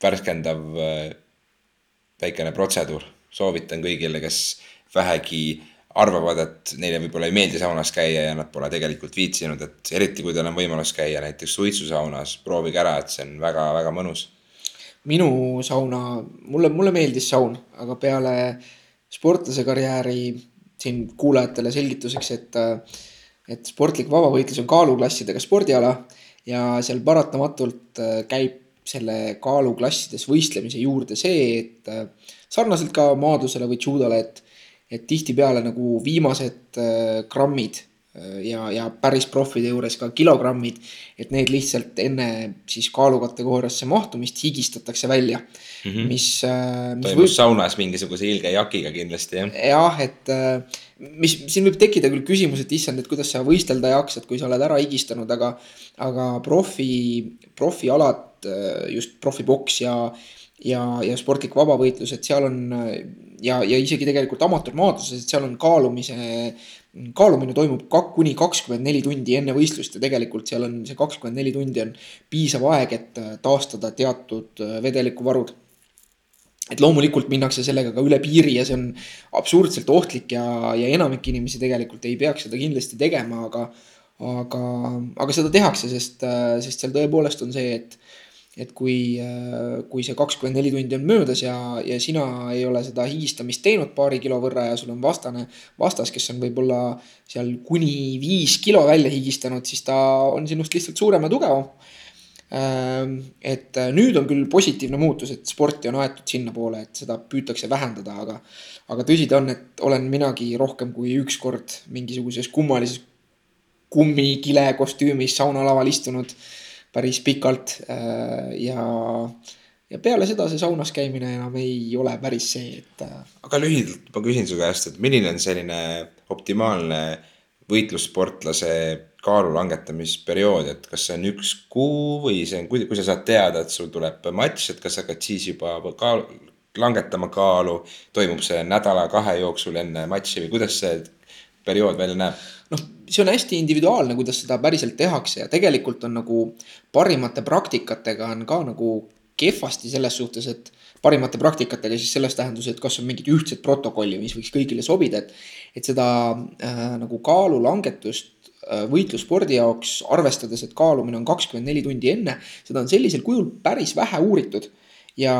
S2: värskendav äh, väikene protseduur. soovitan kõigile, kes vähegi arvavad, et neile võib-olla ei meeldi saunas käia ja nad pole tegelikult viitsinud, et eriti kui teil on võimalus käia näiteks suitsusaunas, proovige ära, et see on väga-väga mõnus.
S1: minu sauna, mulle, mulle meeldis saun, aga peale sportlase karjääri siin kuulajatele selgituseks, et, et sportlik vabavõitlus on kaaluklassidega spordiala ja seal paratamatult käib selle kaaluklassides võistlemise juurde see, et äh, sarnaselt ka maadlusele või judole, et, et tihtipeale nagu viimased äh, grammid ja, ja päris profide juures ka kilogrammid, et need lihtsalt enne siis kaalukategooriasse mahtumist higistatakse välja
S2: mm. -hmm. mis, mis. toimub võib... saunas mingisuguse ilge jakiga kindlasti jah.
S1: jah, et mis siin võib tekkida küll küsimus, et issand, et kuidas sa võistelda jaksad, kui sa oled ära higistanud, aga, aga profi, profialad Äh, just profiboks ja, ja, ja sportlik vabavõitlus, et seal on ja, ja isegi tegelikult amatöörmaadluses, et seal on kaalumise, kaalumine toimub kak-, kuni kakskümmend neli tundi enne võistlust ja tegelikult seal on see kakskümmend neli tundi on piisav aeg, et äh, taastada teatud äh, vedelikuvarud et loomulikult minnakse sellega ka üle piiri ja see on absurdselt ohtlik ja, ja enamik inimesi tegelikult ei peaks seda kindlasti tegema, aga, aga, aga seda tehakse, sest, sest seal tõepoolest on see, et et kui, äh, kui see kakskümmend neli tundi on möödas ja, ja sina ei ole seda higistamist teinud paari kilo võrra ja sul on vastane, vastas, kes on võib-olla seal kuni viis kilo välja higistanud, siis ta on sinust lihtsalt suurem ja tugevam. Ähm, et äh, nüüd on küll positiivne muutus, et sporti on aetud sinnapoole, et seda püütakse vähendada, aga, aga tõsi ta on, et olen minagi rohkem kui üks kord mingisuguses kummalises kummikile kostüümis saunalaval istunud päris pikalt äh, ja, ja peale seda see saunas käimine enam ei ole päris see, et. Äh,
S2: aga lühidalt ma küsin su käest, et milline on selline optimaalne võitlussportlase kaalu langetamisperiood, et kas see on üks kuu või see on, kui sa saad teada, et sul tuleb matš, et kas sa hakkad siis juba kaal, langetama kaalu, toimub see nädala-kahe jooksul enne matši või kuidas see periood välja näeb?
S1: noh, see on hästi individuaalne, kuidas seda päriselt tehakse ja tegelikult on nagu parimate praktikatega on ka nagu kehvasti selles suhtes, et parimate praktikatega siis selles tähenduses, et kas on mingit ühtset protokolli, mis võiks kõigile sobida, et, et seda äh, nagu kaalulangetust äh, võitlusspordi jaoks, arvestades, et kaalumine on kakskümmend neli tundi enne, seda on sellisel kujul päris vähe uuritud. ja,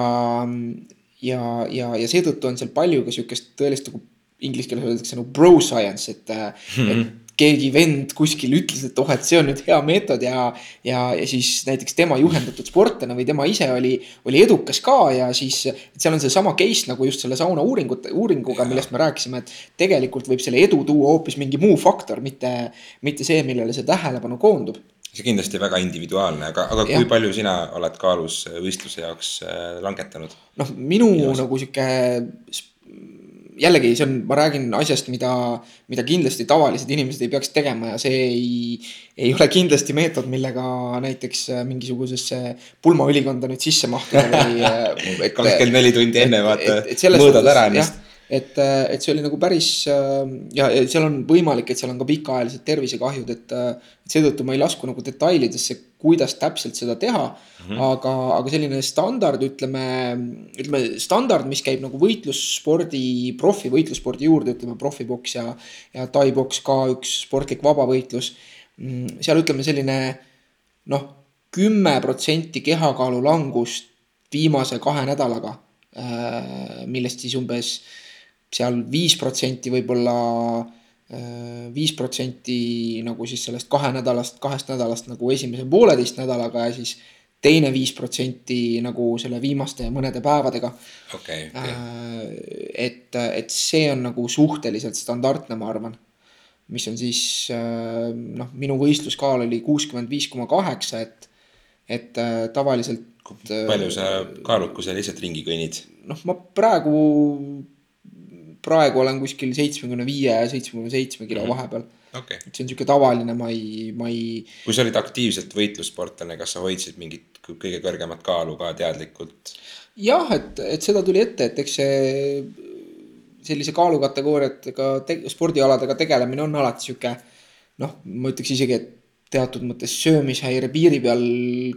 S1: ja, ja, ja seetõttu on seal palju ka sihukest tõelist nagu inglise keeles öeldakse nagu bro science, et mm, -hmm. et mhm. Keegi vend kuskil ütles, et oh, et see on nüüd hea meetod ja, ja, ja siis näiteks tema juhendatud sportlane või tema ise oli, oli edukas ka ja siis. seal on seesama case nagu just selle sauna uuringute, uuringuga, millest me rääkisime, et tegelikult võib selle edu tuua hoopis mingi muu faktor, mitte, mitte see, millele see tähelepanu koondub
S2: see kindlasti väga individuaalne, aga, aga ja. kui palju sina oled kaalus võistluse jaoks äh, langetanud?
S1: noh, minu Viimas. nagu sihuke jällegi see on, ma räägin asjast, mida, mida kindlasti tavalised inimesed ei peaks tegema ja see ei, ei ole kindlasti meetod, millega näiteks äh, mingisugusesse pulmaülikonda nüüd sisse mahtuda või.
S2: Äh, [laughs] kakskümmend neli tundi enne vaata, mõõdad ära ennast
S1: et, et see oli nagu päris ja, ja seal on võimalik, et seal on ka pikaajalised tervisekahjud, et, et seetõttu ma ei lasku nagu detailidesse, kuidas täpselt seda teha mm. -hmm. aga, aga selline standard, ütleme, ütleme standard, mis käib nagu võitlusspordi, profi võitlusspordi juurde, ütleme profiboks ja, ja taiboks ka üks sportlik vabavõitlus. Mm, seal ütleme selline noh, kümme protsenti kehakaalu langust viimase kahe nädalaga, äh, millest siis umbes seal viis protsenti võib-olla Äh, viis protsenti nagu siis sellest kahe nädalast, kahest nädalast nagu esimese pooleteist nädalaga ja siis teine viis protsenti nagu selle viimaste mõnede päevadega
S2: okay,. Okay.
S1: Äh, et, et see on nagu suhteliselt standardne, ma arvan. mis on siis äh, noh, minu võistluskaal oli kuuskümmend viis koma kaheksa, et, et tavaliselt.
S2: palju sa sa lihtsalt ringi kõnnid?
S1: noh, ma praegu praegu olen kuskil seitsmekümne viie ja seitsmekümne seitsme kilo -hmm. vahepeal
S2: okay..
S1: et see on sihuke tavaline, ma ei, ma ei.
S2: kui sa olid aktiivselt võitlussportlane, kas sa hoidsid mingit kõige kõrgemat kaalu ka teadlikult?
S1: jah, et, et seda tuli ette, et eks see sellise kaalukategooriatega te, spordialadega tegelemine on alati sihuke noh, ma ütleks isegi, et teatud mõttes söömishäire piiri peal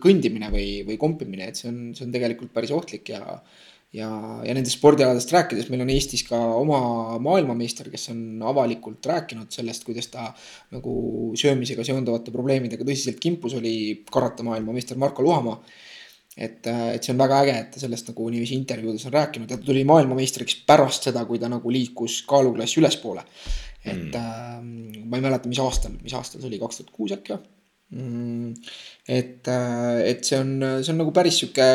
S1: kõndimine või, või kompimine, et see on, see on tegelikult päris ohtlik ja ja, ja nendest spordialadest rääkides, meil on Eestis ka oma maailmameister, kes on avalikult rääkinud sellest, kuidas ta nagu söömisega seonduvate probleemidega tõsiselt kimpus, oli karate maailmameister Marko Luhamaa. et, et see on väga äge, et ta sellest nagu niiviisi intervjuudes on rääkinud ja ta tuli maailmameistriks pärast seda, kui ta nagu liikus kaaluklassi ülespoole. et mm. äh, ma ei mäleta, mis aastal, mis aastal see oli, kaks tuhat kuus äkki või? Mm, et, äh, et see on, see on nagu päris sihuke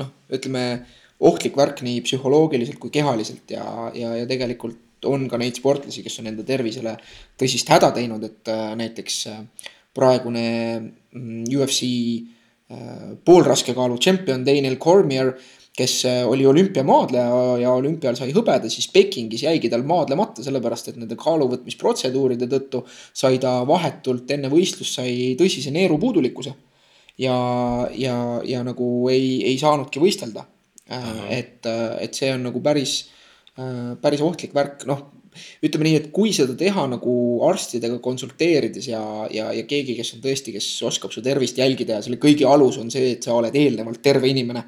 S1: noh, ütleme ohtlik värk nii psühholoogiliselt kui kehaliselt ja, ja, ja tegelikult on ka neid sportlasi, kes on enda tervisele tõsist häda teinud, et äh, näiteks äh, praegune mm, UFC äh, poolraskekaalu tšempion Daniel Cormier, kes oli olümpiamaadleja ja olümpial sai hõbeda, siis Pekingis jäigi tal maadlemata, sellepärast et nende kaaluvõtmisprotseduuride tõttu sai ta vahetult enne võistlust sai tõsise neerupuudulikkuse. ja, ja, ja nagu ei, ei saanudki võistelda et, äh, et see on nagu päris, äh, päris ohtlik värk, noh ütleme nii, et kui seda teha nagu arstidega konsulteerides ja, ja, ja keegi, kes on tõesti, kes oskab su tervist jälgida ja selle kõigi alus on see, et sa oled eelnevalt terve inimene.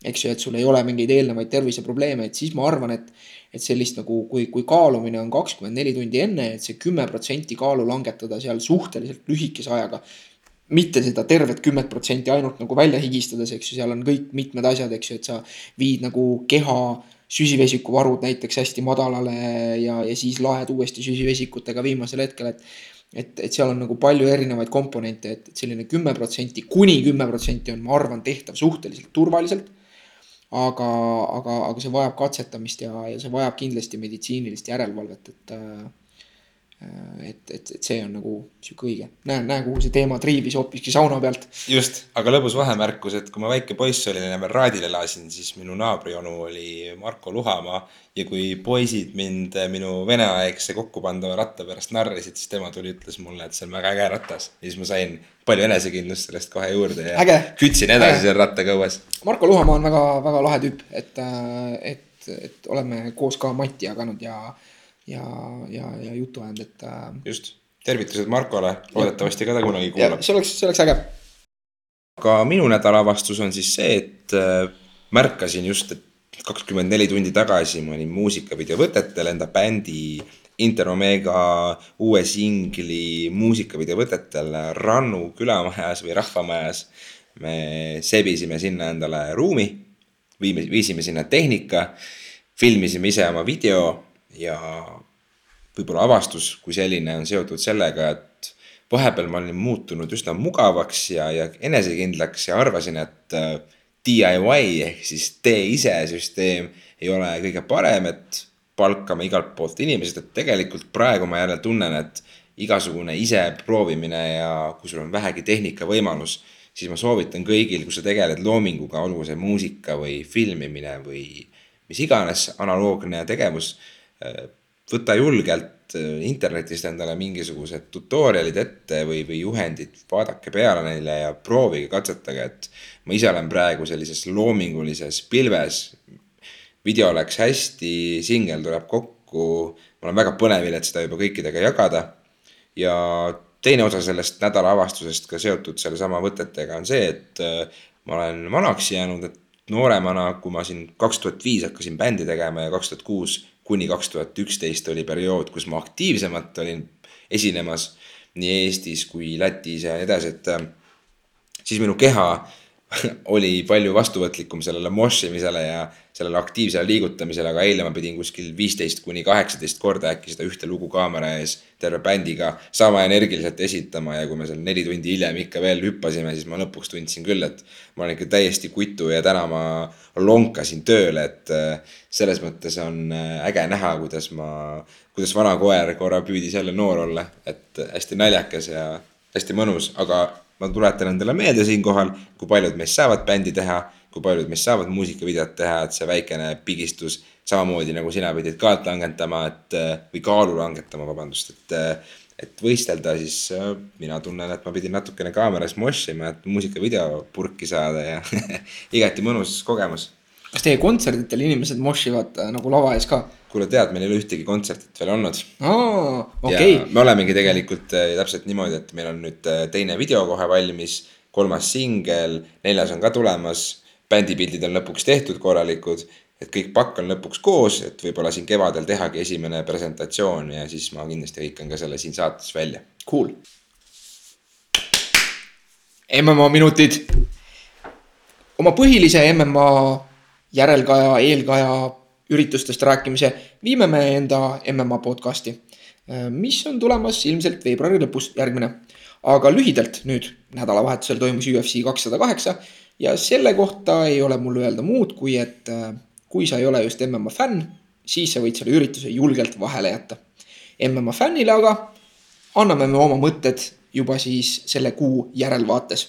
S1: eks ju, et sul ei ole mingeid eelnevaid terviseprobleeme, et siis ma arvan, et, et sellist nagu, kui, kui kaalumine on kakskümmend neli tundi enne, et see kümme protsenti kaalu langetada seal suhteliselt lühikese ajaga mitte seda tervet kümmet protsenti ainult nagu välja higistades, eks ju, seal on kõik mitmed asjad, eks ju, et sa viid nagu keha süsivesikuvarud näiteks hästi madalale ja, ja siis laed uuesti süsivesikutega viimasel hetkel, et et, et seal on nagu palju erinevaid komponente, et, selline kümme protsenti, kuni kümme protsenti on, ma arvan, tehtav suhteliselt turvaliselt. aga, aga, aga see vajab katsetamist ja, ja see vajab kindlasti meditsiinilist järelevalvet, et Äh, et, et, et see on nagu sihuke õige, näe, näe, kuhu see teema triibis hoopiski sauna pealt.
S2: just, aga lõbus vahemärkus, et kui ma väike poiss olin ja veel raadil elasin, siis minu naabrionu oli Marko Luhamaa. ja kui poisid mind minu veneaegse kokkupandava ratta pärast narrisid, siis tema tuli, ütles mulle, et see on väga äge ratas. ja siis ma sain palju enesekindlust sellest kohe juurde ja äge. kütsin edasi seal rattaga õues.
S1: Marko Luhamaa on väga, väga lahe tüüp, et, äh, et, et oleme koos ka Mati jaganud ja ja, ja, ja jutu ajanud, et. Äh,
S2: just, tervitused Markole, loodetavasti ka ta kunagi kuulab.
S1: see oleks, see oleks äge.
S2: aga minu nädalavastus on siis see, et äh, märkasin just, et kakskümmend neli tundi tagasi ma olin muusikavideo võtetel enda bändi Interomega uue singli muusikavideo võtetel Rannu külamajas või rahvamajas. me sebisime sinna endale ruumi, viime, viisime sinna tehnika, filmisime ise oma video ja võib-olla avastus kui selline on seotud sellega, et vahepeal ma olin muutunud üsna mugavaks ja, ja enesekindlaks ja arvasin, et äh, DIY ehk siis tee ise süsteem ei ole kõige parem, et palkame igalt poolt inimesed, et tegelikult praegu ma jälle tunnen, et igasugune ise proovimine ja kui sul on vähegi tehnika võimalus, siis ma soovitan kõigil, kui sa tegeled loominguga, olgu see muusika või filmimine või mis iganes analoogne tegevus võta julgelt internetist endale mingisugused tutorial'id ette või, või juhendid, vaadake peale neile ja proovige, katsetage, et ma ise olen praegu sellises loomingulises pilves. video läks hästi, singel tuleb kokku, ma olen väga põnevil, et seda juba kõikidega jagada. ja teine osa sellest nädala avastusest ka seotud sellesama võtetega on see, et äh, ma olen vanaks jäänud, et nooremana, kui ma siin kaks tuhat viis hakkasin bändi tegema ja kaks tuhat kuus kuni kaks tuhat üksteist oli periood, kus ma aktiivsemalt olin esinemas nii Eestis kui Lätis ja nii edasi, et äh, siis minu keha [laughs] oli palju vastuvõtlikum sellele mošimisele ja sellele aktiivsele liigutamisele, aga eile ma pidin kuskil viisteist kuni kaheksateist korda äkki seda ühte lugu kaamera ees terve bändiga sama energiliselt esitama ja kui me seal neli tundi hiljem ikka veel hüppasime, siis ma lõpuks tundsin küll, et ma olen ikka täiesti kutu ja täna ma lonkasin tööle, et äh, selles mõttes on äh, äge näha, kuidas ma, kuidas vana koer korra püüdis jälle noor olla, et hästi naljakas ja hästi mõnus, aga ma tuletan endale meelde siinkohal, kui paljud meist saavad bändi teha, kui paljud meist saavad muusikavideot teha, et see väikene pigistus samamoodi nagu sina pidid kaalt langetama, et või kaalu langetama, vabandust, et et võistelda, siis äh, mina tunnen, et ma pidin natukene kaameras moshima, et muusikavideo purki saada ja [laughs] igati mõnus kogemus.
S1: kas teie kontserditel inimesed moshivad äh, nagu lava ees ka?
S2: Kuule, tead, meil ei ole ühtegi kontsertit veel olnud.
S1: okay..
S2: me olemegi tegelikult äh, täpselt niimoodi, et meil on nüüd äh, teine video kohe valmis, kolmas singel, neljas on ka tulemas, bändipildid on lõpuks tehtud korralikud, et kõik pakk on lõpuks koos, et võib-olla siin kevadel tehagi esimene presentatsioon ja siis ma kindlasti hõikan ka selle siin saates välja.
S1: Cool. MMA minutid. oma põhilise MMA järelkaja, eelkaja üritustest rääkimise viime me enda MMA podcasti, mis on tulemas ilmselt veebruari lõpus, järgmine. aga lühidalt nüüd, nädalavahetusel toimus UFC kakssada kaheksa ja selle kohta ei ole mul öelda muud, kui et kui sa ei ole just MMA fänn, siis sa võid selle ürituse julgelt vahele jätta. MMA fännile aga anname me oma mõtted juba siis selle kuu järelvaates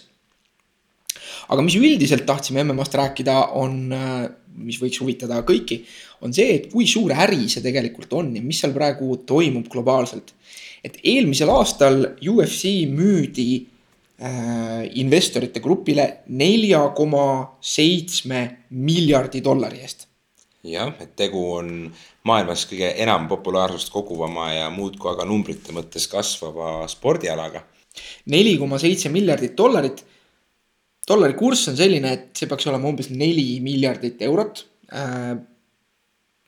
S1: aga mis üldiselt tahtsime MM-ast rääkida, on, äh, mis võiks huvitada kõiki, on see, et kui suur äri see tegelikult on ja mis seal praegu toimub globaalselt. et eelmisel aastal UFC müüdi äh, investorite grupile nelja koma seitsme miljardi dollari eest
S2: jah, et tegu on maailmas kõige enam populaarsust koguvama ja muudkui aga numbrite mõttes kasvava spordialaga.
S1: neli koma seitse miljardit dollarit dollari kurss on selline, et see peaks olema umbes neli miljardit eurot. Äh,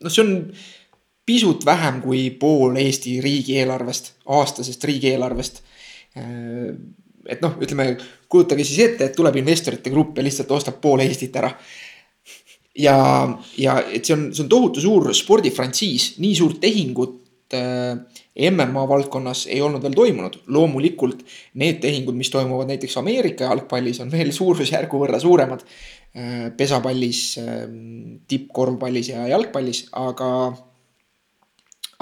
S1: noh, see on pisut vähem kui pool Eesti riigieelarvest, aastasest riigieelarvest. Äh, et noh, ütleme, kujutage siis ette, et tuleb investorite grupp ja lihtsalt ostab pool Eestit ära. ja, ja et see on, see on tohutu suur spordifrantsiis, nii suurt tehingut äh, MMA valdkonnas ei olnud veel toimunud. loomulikult need tehingud, mis toimuvad näiteks Ameerika jalgpallis, on veel [laughs] suurusjärgu võrra suuremad. Äh, pesapallis, ähm, tippkorvpallis ja jalgpallis, aga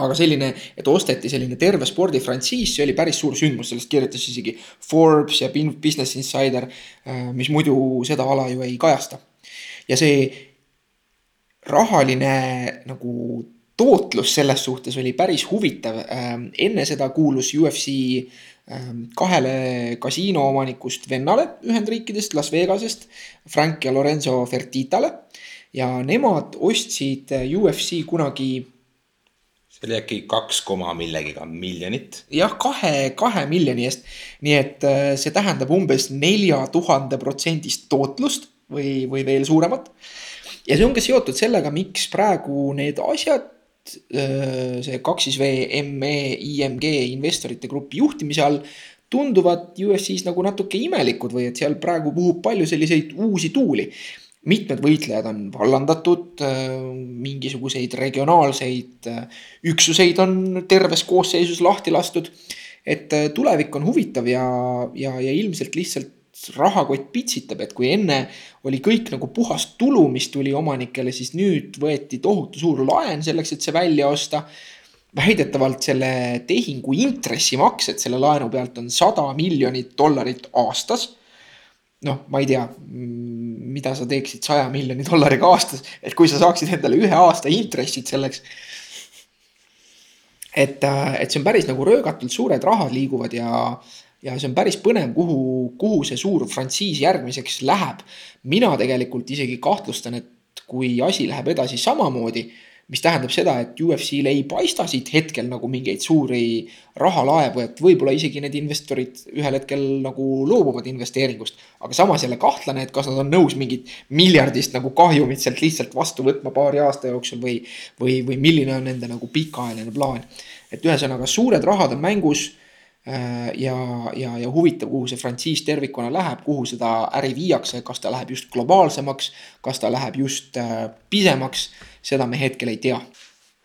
S1: aga selline, et osteti selline terve spordifrantsiis, see oli päris suur sündmus, sellest kirjutas isegi Forbes ja Business Insider, äh, mis muidu seda ala ju ei kajasta. ja see rahaline nagu tootlus selles suhtes oli päris huvitav. Ähm, enne seda kuulus UFC ähm, kahele kasiino omanikust vennale Ühendriikidest, Las Vegasest, Frank ja Lorenzo Fertitale. ja nemad ostsid äh, UFC kunagi.
S2: see oli äkki kaks koma millegiga miljonit.
S1: jah, kahe, kahe miljoni eest. nii et äh, see tähendab umbes nelja tuhande protsendist tootlust või, või veel suuremat. ja see on ka seotud sellega, miks praegu need asjad see kaks siis V ME IMG investorite grupi juhtimise all tunduvad UFC-s nagu natuke imelikud või et seal praegu puhub palju selliseid uusi tuuli. mitmed võitlejad on vallandatud, äh, mingisuguseid regionaalseid äh, üksuseid on terves koosseisus lahti lastud. et tulevik on huvitav ja, ja, ja ilmselt lihtsalt rahakott pitsitab, et kui enne oli kõik nagu puhas tulu, mis tuli omanikele, siis nüüd võeti tohutu suur laen selleks, et see välja osta. väidetavalt selle tehingu intressimaksed selle laenu pealt on sada miljonit dollarit aastas. noh, ma ei tea, mida sa teeksid saja miljoni dollariga aastas, et kui sa saaksid endale ühe aasta intressid selleks et, et see on päris nagu röögatult suured rahad liiguvad ja, ja see on päris põnev, kuhu, kuhu see suur frantsiis järgmiseks läheb. mina tegelikult isegi kahtlustan, et kui asi läheb edasi samamoodi mis tähendab seda, et UFC-l ei paista siit hetkel nagu mingeid suuri rahalaevu, et võib-olla isegi need investorid ühel hetkel nagu loobuvad investeeringust. aga samas jälle kahtlane, et kas nad on nõus mingit miljardist nagu kahjumit sealt lihtsalt vastu võtma paari aasta jooksul või, või, või milline on nende nagu pikaajaline plaan. et ühesõnaga suured rahad on mängus ja, ja, ja huvitav, kuhu see frantsiis tervikuna läheb, kuhu seda äri viiakse, kas ta läheb just globaalsemaks, kas ta läheb just äh, pisemaks, seda me hetkel ei tea.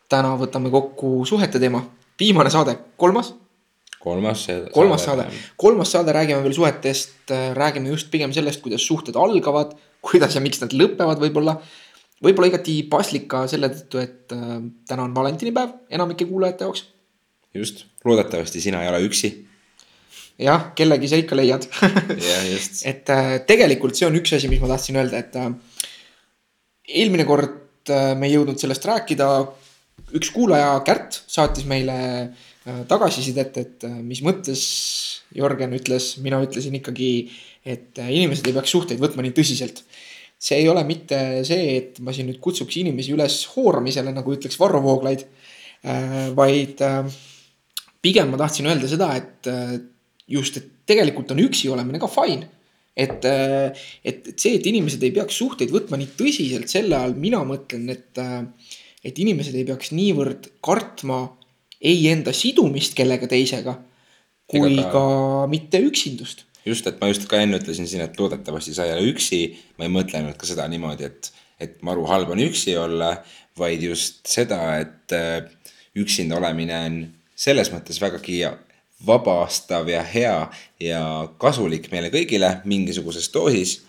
S1: täna võtame kokku suhete teema, viimane saade, kolmas.
S2: kolmas.
S1: kolmas saade, kolmas saade, räägime veel suhetest, äh, räägime just pigem sellest, kuidas suhted algavad, kuidas ja miks nad lõpevad võib-olla. võib-olla igati paslik ka selle tõttu, et täna on valentinipäev enamike kuulajate jaoks
S2: just, loodetavasti sina ei ole üksi.
S1: jah, kellegi sa ikka leiad [laughs] et äh, tegelikult see on üks asi, mis ma tahtsin öelda, et äh, eelmine kord äh, me ei jõudnud sellest rääkida. üks kuulaja, Kärt, saatis meile tagasisidet, et mis mõttes Jörgen ütles, mina ütlesin ikkagi, et inimesed ei peaks suhteid võtma nii tõsiselt see ei ole mitte see, et ma siin nüüd kutsuks inimesi üles hooramisele, nagu ütleks Varro Vooglaid vaid pigem ma tahtsin öelda seda, et äh, just, et tegelikult on üksi olemine ka fine. et, äh, et, et see, et inimesed ei peaks suhteid võtma nii tõsiselt, selle all mina mõtlen, et, äh, et inimesed ei peaks niivõrd kartma ei enda sidumist kellega teisega, kui Ega ka... ka mitte üksindust
S2: just, et ma just ka enne ütlesin siin, et loodetavasti sa ei ole üksi. ma ei mõtlenud ka seda niimoodi, et, et maru halb on üksi olla, vaid just seda, et üksinda olemine on selles mõttes vägagi vabastav ja hea ja kasulik meile kõigile mingisuguses doosis.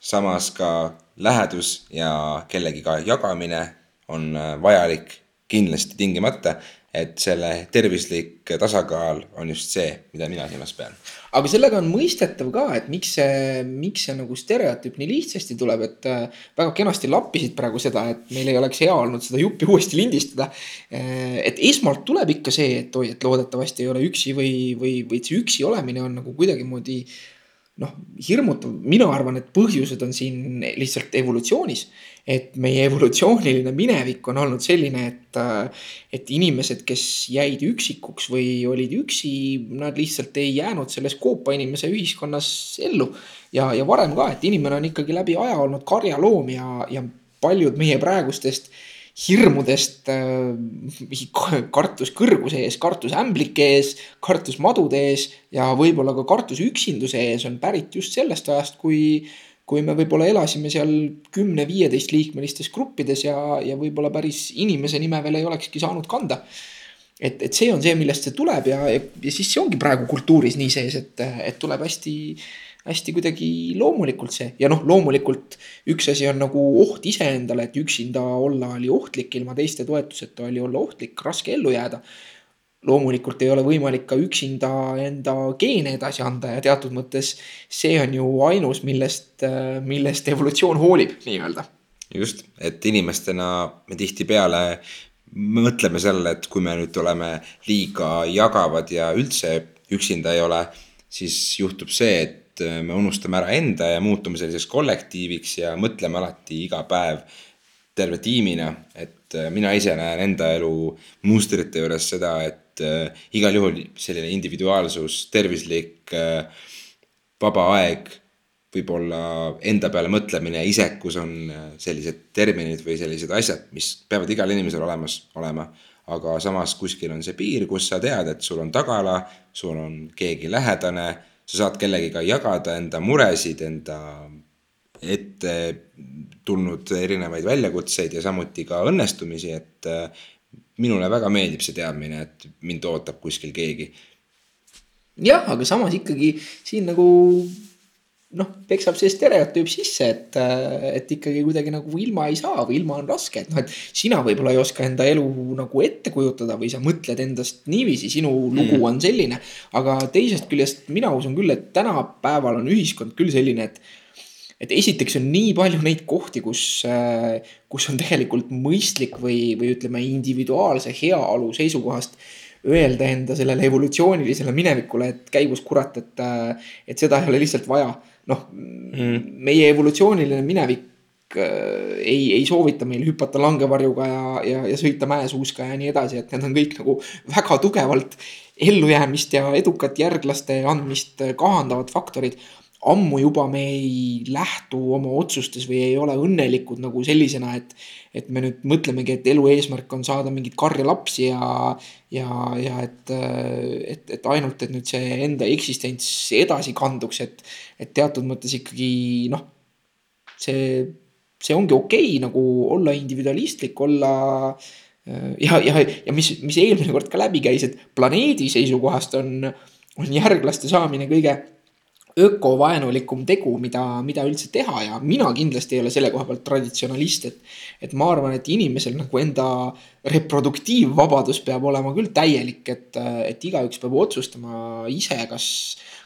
S2: samas ka lähedus ja kellegiga jagamine on vajalik kindlasti tingimata et selle tervislik tasakaal on just see, mida mina silmas pean.
S1: aga sellega on mõistetav ka, et miks see, miks see nagu stereotüüp nii lihtsasti tuleb, et äh, väga kenasti lappisid praegu seda, et meil ei oleks hea olnud seda juppi uuesti lindistada. Äh, et esmalt tuleb ikka see, et oi, et loodetavasti ei ole üksi või, või, või et see üksi olemine on nagu kuidagimoodi noh, hirmutav, mina arvan, et põhjused on siin lihtsalt evolutsioonis et meie evolutsiooniline minevik on olnud selline, et, et inimesed, kes jäid üksikuks või olid üksi, nad lihtsalt ei jäänud selles koopainimese ühiskonnas ellu. ja, ja varem ka, et inimene on ikkagi läbi aja olnud karjaloom ja, ja paljud meie praegustest hirmudest kartus kõrguse ees, kartus ämblike ees, kartus madude ees ja võib-olla ka kartus üksinduse ees on pärit just sellest ajast, kui kui me võib-olla elasime seal kümne-viieteist liikmelistes gruppides ja, ja võib-olla päris inimese nime veel ei olekski saanud kanda. et, et see on see, millest see tuleb ja, ja, ja siis see ongi praegu kultuuris nii sees, et, et tuleb hästi, hästi kuidagi loomulikult see ja noh, loomulikult üks asi on nagu oht iseendale, et üksinda olla oli ohtlik, ilma teiste toetuseta oli olla ohtlik, raske ellu jääda loomulikult ei ole võimalik ka üksinda enda geene edasi anda ja teatud mõttes see on ju ainus, millest, millest evolutsioon hoolib nii-öelda.
S2: just, et inimestena me tihtipeale mõtleme sellele, et kui me nüüd oleme liiga jagavad ja üldse üksinda ei ole, siis juhtub see, et me unustame ära enda ja muutume selliseks kollektiiviks ja mõtleme alati iga päev terve tiimina, et mina ise näen enda elu mustrite juures seda, et et äh, igal juhul selline individuaalsus, tervislik äh, vaba aeg, võib-olla enda peale mõtlemine, isekus on äh, sellised terminid või sellised asjad, mis peavad igal inimesel olemas olema. aga samas kuskil on see piir, kus sa tead, et sul on tagala, sul on keegi lähedane, sa saad kellegiga jagada enda muresid, enda ette tulnud erinevaid väljakutseid ja samuti ka õnnestumisi, et minule väga meeldib see teadmine, et mind ootab kuskil keegi.
S1: jah, aga samas ikkagi siin nagu noh, peksab see stereotüüp sisse, et, et ikkagi kuidagi nagu ilma ei saa või ilma on raske, et noh, et sina võib-olla ei oska enda elu nagu ette kujutada või sa mõtled endast niiviisi, sinu lugu mm. on selline. aga teisest küljest mina usun küll, et tänapäeval on ühiskond küll selline, et et esiteks on nii palju neid kohti, kus, kus on tegelikult mõistlik või, või ütleme, individuaalse heaolu seisukohast öelda enda sellele evolutsioonilisele minevikule, et käigus kurat, et, et seda ei ole lihtsalt vaja. noh mm., meie evolutsiooniline minevik äh, ei, ei soovita meil hüpata langevarjuga ja, ja, ja sõita mäesuuska ja nii edasi, et need on kõik nagu väga tugevalt ellujäämist ja edukat järglaste andmist kahandavad faktorid ammu juba me ei lähtu oma otsustes või ei ole õnnelikud nagu sellisena, et, et me nüüd mõtlemegi, et elu eesmärk on saada mingeid karjalapsi ja, ja, ja et, et, et ainult, et nüüd see enda eksistents edasi kanduks, et, et teatud mõttes ikkagi noh, see, see ongi okei okay, nagu olla individualistlik, olla ja, ja, ja mis, mis eelmine kord ka läbi käis, et planeedi seisukohast on, on järglaste saamine kõige ökovaenulikum tegu, mida, mida üldse teha ja mina kindlasti ei ole selle koha pealt traditsionalist, et. et ma arvan, et inimesel nagu enda reproduktiivvabadus peab olema küll täielik, et, et igaüks peab otsustama ise, kas.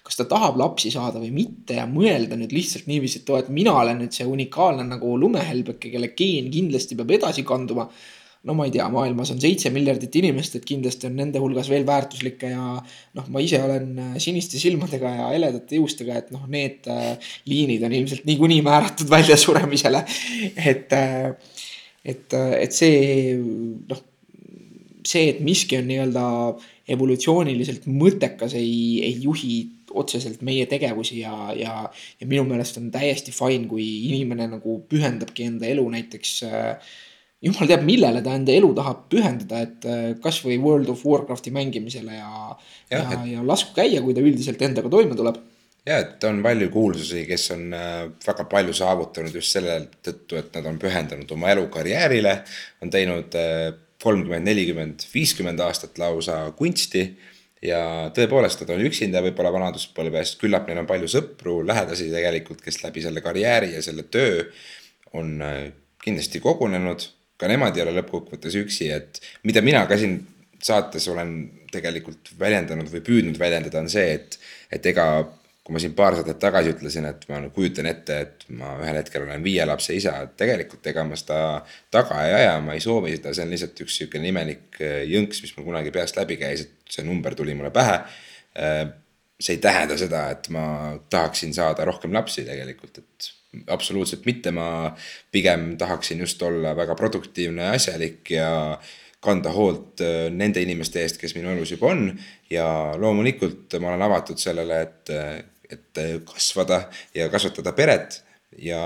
S1: kas ta tahab lapsi saada või mitte ja mõelda nüüd lihtsalt niiviisi, et oo, et mina olen nüüd see unikaalne nagu lumehelbeke, kelle geen kindlasti peab edasi kanduma no ma ei tea, maailmas on seitse miljardit inimest, et kindlasti on nende hulgas veel väärtuslikke ja noh, ma ise olen äh, siniste silmadega ja heledate juustega, et noh, need äh, liinid on ilmselt niikuinii määratud väljasuremisele. et, äh, et, et see noh, see, et miski on nii-öelda evolutsiooniliselt mõttekas, ei, ei juhi otseselt meie tegevusi ja, ja, ja minu meelest on täiesti fine, kui inimene nagu pühendabki enda elu näiteks äh, jumal teab, millele ta enda elu tahab pühendada, et äh, kasvõi World of Warcrafti mängimisele ja, ja, ja, et... ja lasku käia, kui ta üldiselt endaga toime tuleb.
S2: ja, et on palju kuulsusi, kes on äh, väga palju saavutanud just selle tõttu, et nad on pühendanud oma elu karjäärile, on teinud äh, kolmkümmend, nelikümmend, viiskümmend aastat lausa kunsti ja tõepoolest, nad on üksinda võib-olla vanaduspõlves, küllap neil on palju sõpru, lähedasi tegelikult, kes läbi selle karjääri ja selle töö on kindlasti kogunenud ka nemad ei ole lõppkokkuvõttes üksi, et mida mina ka siin saates olen tegelikult väljendanud või püüdnud väljendada, on see, et, et ega kui ma siin paar saadet tagasi ütlesin, et ma kujutan ette, et ma ühel hetkel olen viie lapse isa, et tegelikult ega ma seda taga ei aja, ma ei soovi seda, see on lihtsalt üks sihuke imelik äh, jõnks, mis mul kunagi peast läbi käis, et see number tuli mulle pähe. Äh, see ei tähenda seda, et ma tahaksin saada rohkem lapsi tegelikult, et absoluutselt mitte, ma pigem tahaksin just olla väga produktiivne ja asjalik ja kanda hoolt äh, nende inimeste eest, kes minu elus juba on. ja loomulikult ma olen avatud sellele, et, et kasvada ja kasvatada peret ja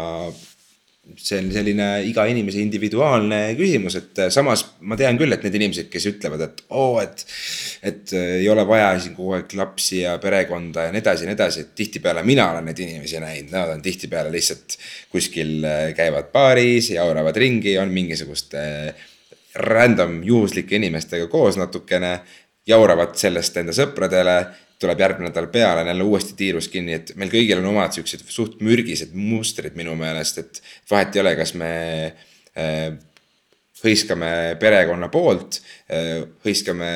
S2: see on selline iga inimese individuaalne küsimus, et äh, samas ma tean küll, et need inimesed, kes ütlevad, et oo oh,, et. et äh, ei ole vaja siin kogu aeg lapsi ja perekonda ja nii edasi ja nii edasi, et tihtipeale mina olen neid inimesi näinud, nad on tihtipeale lihtsalt kuskil äh, käivad baaris, jauravad ringi, on mingisuguste random juhuslike inimestega koos natukene. jauravad sellest enda sõpradele tuleb järgmine nädal peale, on jälle uuesti tiirus kinni, et meil kõigil on omad siuksed suht mürgised mustrid minu meelest, et vahet ei ole, kas me äh, hõiskame perekonna poolt äh,, hõiskame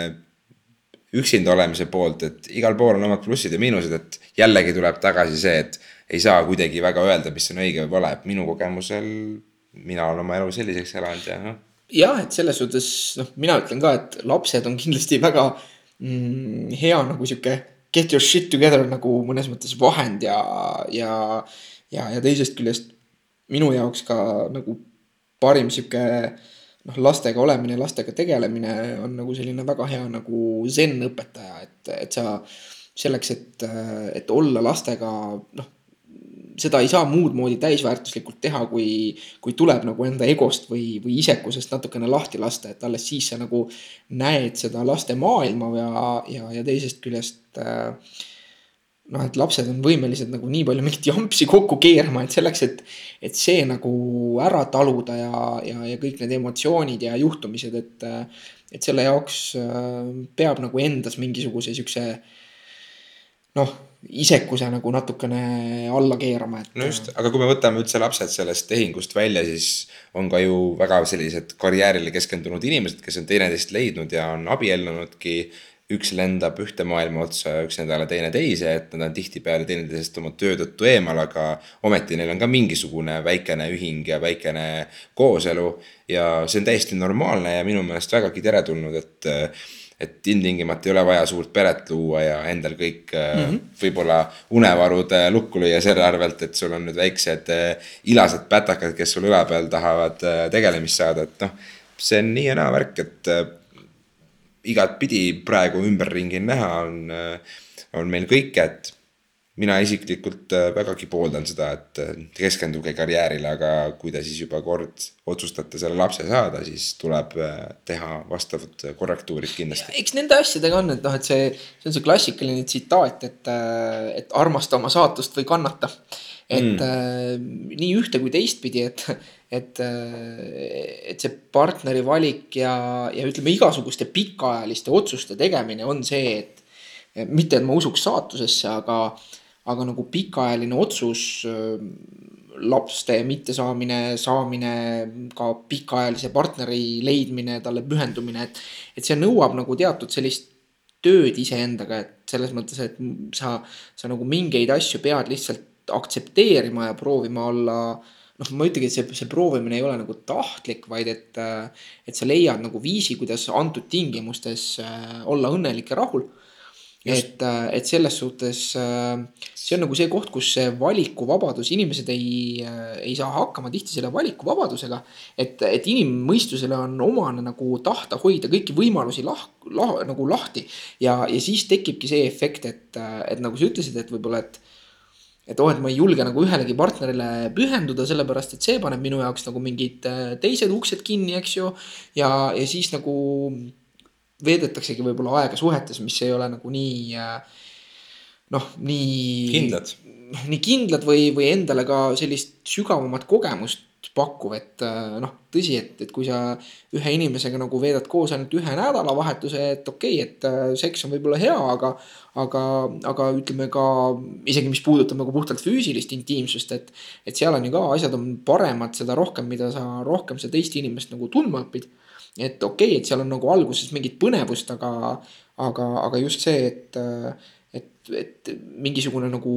S2: üksinda olemise poolt, et igal pool on omad plussid ja miinused, et jällegi tuleb tagasi see, et ei saa kuidagi väga öelda, mis on õige või vale, et minu kogemusel mina olen oma elu selliseks elanud ja noh.
S1: jah, et selles suhtes noh, mina ütlen ka, et lapsed on kindlasti väga mm, hea nagu sihuke get your shit together nagu mõnes mõttes vahend ja, ja, ja, ja teisest küljest minu jaoks ka nagu parim sihuke noh, lastega olemine, lastega tegelemine on nagu selline väga hea nagu zen-õpetaja, et, et sa selleks, et, et olla lastega noh seda ei saa muud moodi täisväärtuslikult teha, kui, kui tuleb nagu enda egost või, või isekusest natukene lahti lasta, et alles siis sa nagu näed seda laste maailma ja, ja, ja teisest küljest äh, noh, et lapsed on võimelised nagu nii palju mingit jampsi kokku keerama, et selleks, et, et see nagu ära taluda ja, ja, ja kõik need emotsioonid ja juhtumised, et, et selle jaoks äh, peab nagu endas mingisuguse siukse noh isekuse nagu natukene alla keerama, et.
S2: no just, aga kui me võtame üldse lapsed sellest tehingust välja, siis on ka ju väga sellised karjäärile keskendunud inimesed, kes on teineteist leidnud ja on abiellunudki. üks lendab ühte maailma otsa, üks nädala teine teise, et nad on tihtipeale teineteisest oma töö tõttu eemal, aga ometi neil on ka mingisugune väikene ühing ja väikene kooselu. ja see on täiesti normaalne ja minu meelest vägagi teretulnud, et et ilmtingimata ei ole vaja suurt peret luua ja endal kõik mm -hmm. võib-olla unevarud lukku lüüa selle arvelt, et sul on nüüd väiksed ilased pätakad, kes sul õla peal tahavad tegelemist saada, et noh. see on nii ja naa värk, et igatpidi praegu ümberringi näha on, on meil kõike, et mina isiklikult äh, vägagi pooldan seda, et äh, keskenduge karjäärile, aga kui te siis juba kord otsustate selle lapse saada, siis tuleb äh, teha vastavad korrektuurid kindlasti.
S1: eks nende asjadega on, et noh, et see, see on see klassikaline tsitaat, et, et armasta oma saatust või kannata. et mm. nii ühte kui teistpidi, et, et, et see partneri valik ja, ja ütleme, igasuguste pikaajaliste otsuste tegemine on see, et mitte, et ma usuks saatusesse, aga aga nagu pikaajaline otsus, laste mittesaamine, saamine, ka pikaajalise partneri leidmine, talle pühendumine, et, et see nõuab nagu teatud sellist tööd iseendaga, et selles mõttes, et sa, sa nagu mingeid asju pead lihtsalt aktsepteerima ja proovima olla noh, ma ütlengi, et see, see proovimine ei ole nagu tahtlik, vaid et, et sa leiad nagu viisi, kuidas antud tingimustes olla õnnelik ja rahul et, äh, et selles suhtes äh, see on nagu see koht, kus see valikuvabadus, inimesed ei, äh, ei saa hakkama tihti selle valikuvabadusega. et, et inimmõistusele on omane nagu tahta hoida kõiki võimalusi lah-, lah, nagu lahti. ja, ja siis tekibki see efekt, et, et nagu sa ütlesid, et võib-olla, et et oh, et ma ei julge nagu ühelegi partnerile pühenduda, sellepärast et see paneb minu jaoks nagu mingid teised uksed kinni, eks ju. ja, ja siis nagu veedetaksegi võib-olla aega suhetes, mis ei ole nagu nii äh, noh, nii.
S2: kindlad.
S1: nii kindlad või, või endale ka sellist sügavamat kogemust pakkuv, et äh, noh, tõsi, et, et kui sa ühe inimesega nagu veedad koos ainult ühe nädalavahetuse, et okei okay,, et äh, seks on võib-olla hea, aga. aga, aga ütleme ka isegi, mis puudutab nagu puhtalt füüsilist intiimsust, et, et seal on ju ka asjad on paremad, seda rohkem, mida sa rohkem seda teist inimest nagu tundma õpid et okei okay,, et seal on nagu alguses mingit põnevust, aga, aga, aga just see, et, et, et mingisugune nagu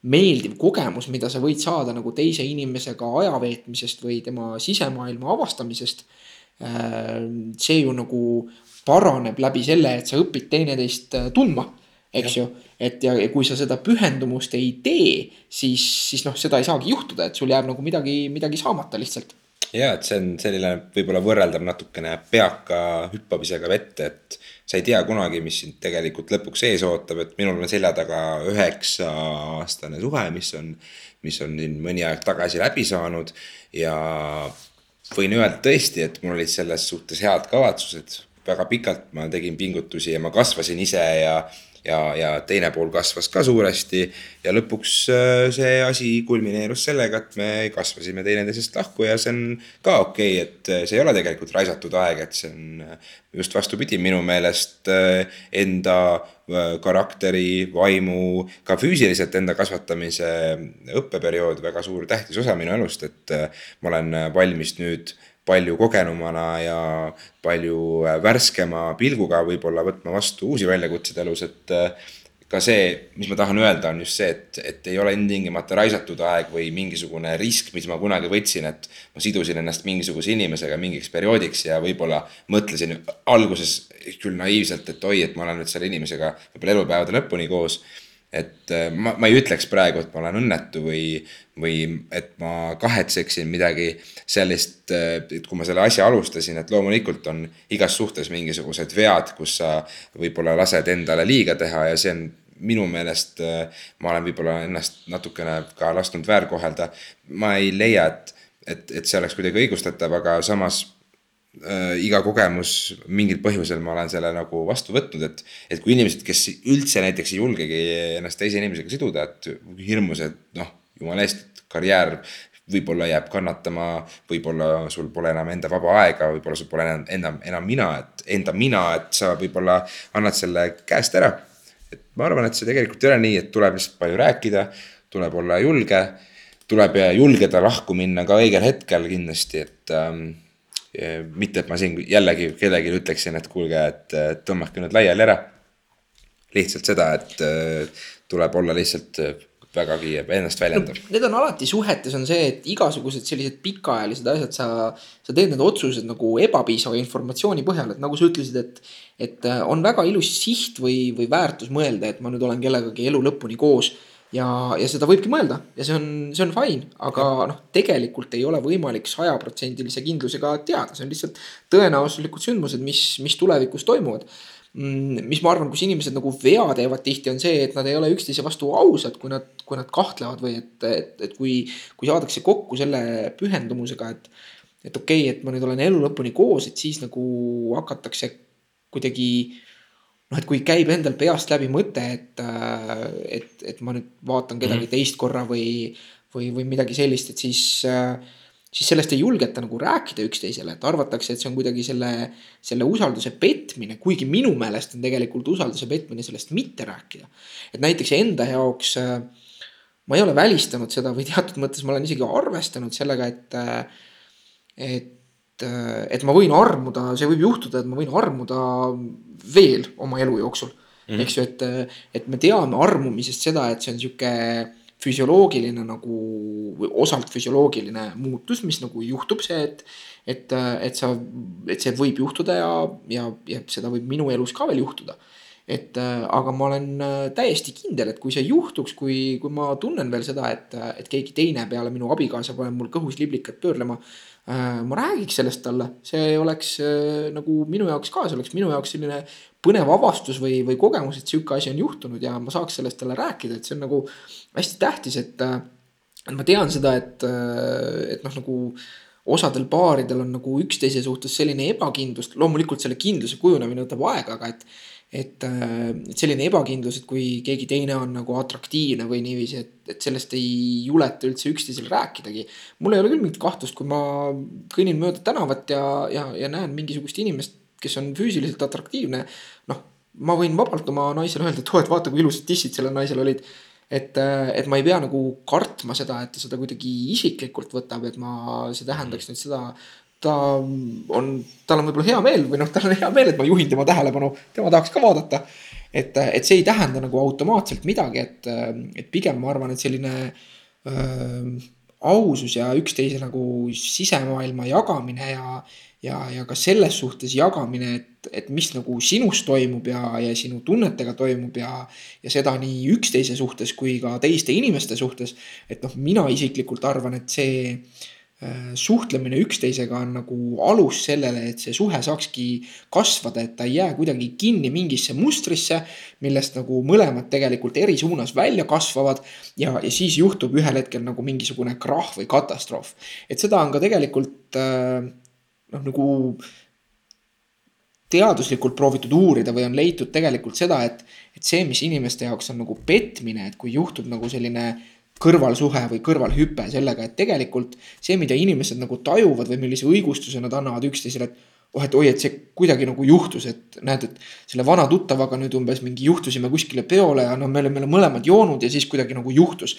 S1: meeldiv kogemus, mida sa võid saada nagu teise inimesega aja veetmisest või tema sisemaailma avastamisest. see ju nagu paraneb läbi selle, et sa õpid teineteist tundma, eks ja. ju. et ja, ja kui sa seda pühendumust ei tee, siis, siis noh, seda ei saagi juhtuda, et sul jääb nagu midagi, midagi saamata lihtsalt
S2: ja et see on selline võib-olla võrreldav natukene peaka hüppamisega vette, et sa ei tea kunagi, mis sind tegelikult lõpuks ees ootab, et minul on selja taga üheksa aastane suhe, mis on, mis on siin mõni aeg tagasi läbi saanud ja võin öelda tõesti, et mul olid selles suhtes head kavatsused. väga pikalt ma tegin pingutusi ja ma kasvasin ise ja ja, ja teine pool kasvas ka suuresti. ja lõpuks äh, see asi kulmineerus sellega, et me kasvasime teineteisest lahku ja see on ka okei okay,, et äh, see ei ole tegelikult raisatud aeg, et see on äh, just vastupidi, minu meelest enda karakteri, vaimu, ka füüsiliselt enda kasvatamise õppeperiood väga suur tähtis osa minu elust, et ma olen valmis nüüd palju kogenumana ja palju äh, värskema pilguga võib-olla võtma vastu uusi väljakutseid elus, et äh, ka see, mis ma tahan öelda, on just see, et, et ei ole ilmtingimata raisatud aeg või mingisugune risk, mis ma kunagi võtsin, et ma sidusin ennast mingisuguse inimesega mingiks perioodiks ja võib-olla mõtlesin alguses küll naiivselt, et oi, et ma olen nüüd selle inimesega võib-olla elupäevade lõpuni koos et äh, ma, ma ei ütleks praegu, et ma olen õnnetu või, või et ma kahetseksin midagi sellist, äh, et kui ma selle asja alustasin, et loomulikult on igas suhtes mingisugused vead, kus sa võib-olla lased endale liiga teha ja see on minu meelest, äh, ma olen võib-olla ennast natukene ka lasknud väärkohelda. ma ei leia, et, et, et see oleks kuidagi õigustatav, aga samas äh, iga kogemus, mingil põhjusel ma olen selle nagu vastu võtnud, et. et kui inimesed, kes üldse näiteks ei julgegi ennast teise inimesega siduda, et hirmus, et noh, jumala eest, karjäär võib-olla jääb kannatama, võib-olla sul pole enam enda vaba aega, võib-olla sul pole enam, enam, enam mina, et enda mina, et sa võib-olla annad selle käest ära. et ma arvan, et see tegelikult ei ole nii, et tuleb lihtsalt palju rääkida, tuleb olla julge, tuleb julgeda lahku minna ka õigel hetkel kindlasti, et ähm, mitte, et ma siin jällegi kellelegi ütleksin, et kuulge, et tõmmake nüüd laiali ära. lihtsalt seda, et äh, tuleb olla lihtsalt äh, vägagi ennast väljendav no,.
S1: Need on alati suhetes on see, et igasugused sellised pikaajalised asjad, sa, sa teed need otsused nagu ebapiisava informatsiooni põhjal, et nagu sa ütlesid, et. et äh, on väga ilus siht või, või väärtus mõelda, et ma nüüd olen kellegagi elu lõpuni koos ja, ja seda võibki mõelda ja see on, see on fine, aga noh, tegelikult ei ole võimalik sajaprotsendilise kindlusega teada, see on lihtsalt tõenäosuslikud sündmused, mis, mis tulevikus toimuvad Mm, mis ma arvan, kus inimesed nagu vea teevad tihti, on see, et nad ei ole üksteise vastu ausad, kui nad, kui nad kahtlevad või et, et, et kui, kui saadakse kokku selle pühendumusega, et. et okei okay,, et ma nüüd olen elu lõpuni koos, et siis nagu hakatakse kuidagi noh, et kui käib endal peast läbi mõte, et, et, et ma nüüd vaatan kedagi mm. teist korra või, või, või midagi sellist, et siis äh, siis sellest ei julgeta nagu rääkida üksteisele, et arvatakse, et see on kuidagi selle, selle usalduse petmine, kuigi minu meelest on tegelikult usalduse petmine sellest mitte rääkida. et näiteks enda jaoks äh, ma ei ole välistanud seda või teatud mõttes ma olen isegi arvestanud sellega, et, äh, et, äh, et ma võin armuda, see võib juhtuda, et ma võin armuda veel oma elu jooksul mm. -hmm. eks ju, et, et me teame armumisest seda, et see on sihuke füsioloogiline nagu osalt füsioloogiline muutus, mis nagu juhtub see, et. et, et sa, et see võib juhtuda ja, ja, ja seda võib minu elus ka veel juhtuda. et aga ma olen täiesti kindel, et kui see juhtuks, kui, kui ma tunnen veel seda, et, et keegi teine peale minu abikaasa paneb mul kõhus liblikad pöörlema Äh, ma räägiks sellest talle, see oleks äh, nagu minu jaoks ka, see oleks minu jaoks selline põnev avastus või, või kogemus, et sihuke asi on juhtunud ja ma saaks sellest talle rääkida, et see on nagu hästi tähtis, et. Äh, et ma tean seda, et, et noh, nagu osadel paaridel on nagu üksteise suhtes selline ebakindlus, loomulikult selle kindluse kujunemine võtab aega, aga et et, äh, et selline ebakindlus, et kui keegi teine on nagu atraktiivne või niiviisi, et, et sellest ei juleta üldse üksteisel rääkidagi. mul ei ole küll mingit kahtlust, kui ma kõnnin mööda tänavat ja, ja, ja näen mingisugust inimest, kes on füüsiliselt atraktiivne. noh, ma võin vabalt oma naisele öelda, et oo, et vaata, kui ilusad tissid sellel naisel olid. Et, äh, et ma ei pea nagu kartma seda, et ta seda kuidagi isiklikult võtab, et ma, see tähendaks nüüd seda ta on, tal on võib-olla hea meel või noh, tal on hea meel, et ma juhin tema tähelepanu, tema tahaks ka vaadata. et, et see ei tähenda nagu automaatselt midagi, et, et pigem ma arvan, et selline äh, ausus ja üksteise nagu sisemaailma jagamine ja, ja, ja ka selles suhtes jagamine, et, et mis nagu sinus toimub ja, ja sinu tunnetega toimub ja, ja seda nii üksteise suhtes kui ka teiste inimeste suhtes. et noh, mina isiklikult arvan, et see Äh, suhtlemine üksteisega on nagu alus sellele, et see suhe saakski kasvada, et ta ei jää kuidagi kinni mingisse mustrisse, millest nagu mõlemad tegelikult eri suunas välja kasvavad. ja, ja siis juhtub ühel hetkel nagu mingisugune krahh või katastroof. et seda on ka tegelikult äh, noh, nagu teaduslikult proovitud uurida või on leitud tegelikult seda, et, et see, mis inimeste jaoks on nagu petmine, et kui juhtub nagu selline kõrvalsuhe või kõrvalhüpe sellega, et tegelikult see, mida inimesed nagu tajuvad või millise õigustuse nad annavad üksteisele, et oh, et oi, et see kuidagi nagu juhtus, et näed, et selle vana tuttavaga nüüd umbes mingi juhtusime kuskile peole ja no me oleme mõlemad joonud ja siis kuidagi nagu juhtus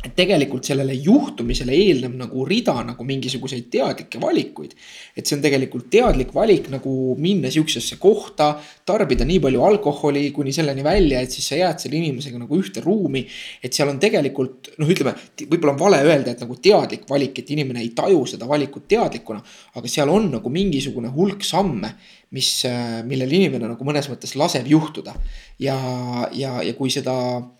S1: et tegelikult sellele juhtumisele eelneb nagu rida nagu mingisuguseid teadlikke valikuid. et see on tegelikult teadlik valik nagu minna sihukesesse kohta, tarbida nii palju alkoholi kuni selleni välja, et siis sa jääd selle inimesega nagu ühte ruumi. et seal on tegelikult noh, ütleme võib-olla on vale öelda, et nagu teadlik valik, et inimene ei taju seda valikut teadlikuna. aga seal on nagu mingisugune hulk samme, mis, millel inimene nagu mõnes mõttes laseb juhtuda ja, ja, ja kui seda Äh,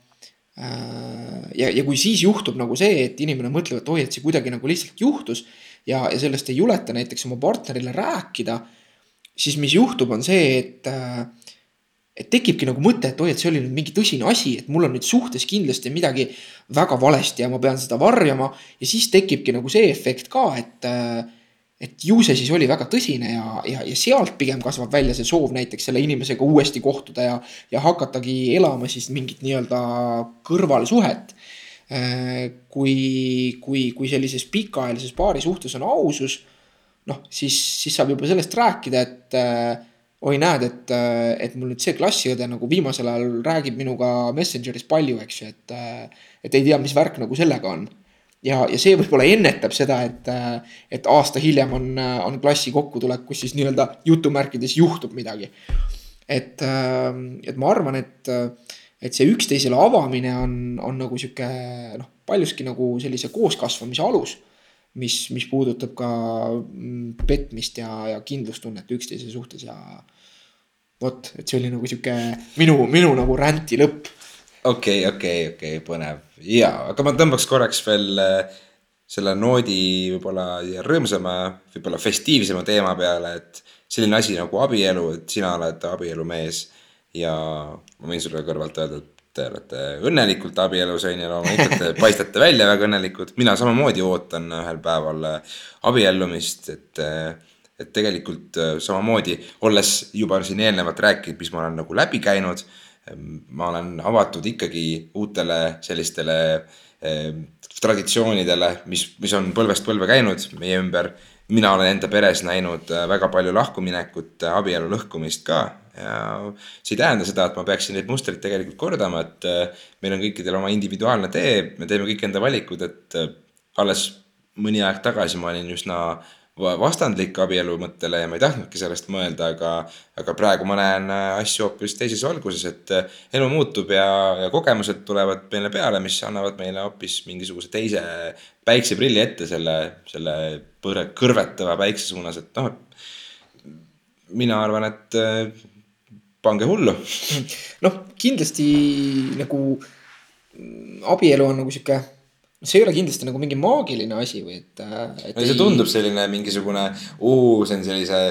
S1: ja, ja kui siis juhtub nagu see, et inimene mõtleb, et oi, et see kuidagi nagu lihtsalt juhtus ja, ja sellest ei juleta näiteks oma partnerile rääkida. siis mis juhtub, on see, et, äh, et tekibki nagu mõte, et oi, et see oli nüüd mingi tõsine asi, et mul on nüüd suhtes kindlasti midagi väga valesti ja ma pean seda varjama. ja siis tekibki nagu see efekt ka, et äh, et ju see siis oli väga tõsine ja, ja, ja sealt pigem kasvab välja see soov näiteks selle inimesega uuesti kohtuda ja, ja hakatagi elama siis mingit nii-öelda kõrvalsuhet. Äh, kui, kui, kui sellises pikaajalises paari suhtes on ausus, noh, siis, siis saab juba sellest rääkida, et äh, oi, näed, et, äh, et mul nüüd see klassiõde nagu viimasel ajal räägib minuga Messengeris palju, eks ju, et, äh, et ei tea, mis värk nagu sellega on ja, ja see võib-olla ennetab seda, et, et aasta hiljem on, on klassi kokkutulek, kus siis nii-öelda jutumärkides juhtub midagi. et, et ma arvan, et, et see üksteisele avamine on, on nagu sihuke noh, paljuski nagu sellise kooskasvamise alus. mis, mis puudutab ka mm, petmist ja, ja kindlustunnet üksteise suhtes ja vot, et see oli nagu sihuke minu, minu nagu ränti lõpp.
S2: Okei okei okei põnev. Ja, aga ma tõmbaks korraks veel äh, selle noodi võib-olla rõõmsama, võib-olla festiivsema teema peale, et selline asi nagu abielu, et sina oled abielumees ja ma võin sulle kõrvalt öelda, et te olete õnnelikult abielus, on ju, loomulikult te paistate välja väga õnnelikult, mina samamoodi ootan ühel päeval äh, abiellumist, et äh, et tegelikult äh, samamoodi, olles juba siin eelnevalt rääkinud, mis ma olen nagu läbi käinud, ma olen avatud ikkagi uutele sellistele traditsioonidele, mis, mis on põlvest põlve käinud meie ümber. mina olen enda peres näinud väga palju lahkuminekut, abielu lõhkumist ka ja see ei tähenda seda, et ma peaksin neid mustreid tegelikult kordama, et äh, meil on kõikidel oma individuaalne tee, me teeme kõik enda valikud, et äh, alles mõni aeg tagasi ma olin üsna vastandlik abielu mõttele ja ma ei tahtnudki sellest mõelda, aga, aga praegu ma näen äh, asju hoopis teises valguses, et elu muutub ja, ja kogemused tulevad meile peale, mis annavad meile hoopis mingisuguse teise päikseprilli ette selle, selle põre, kõrvetava päikse suunas, et noh, mina arvan, et pange hullu. [laughs]
S1: noh, kindlasti nagu mm, abielu on nagu sihuke, see ei ole kindlasti nagu mingi maagiline asi või et,
S2: et. see ei... tundub selline mingisugune, see on sellise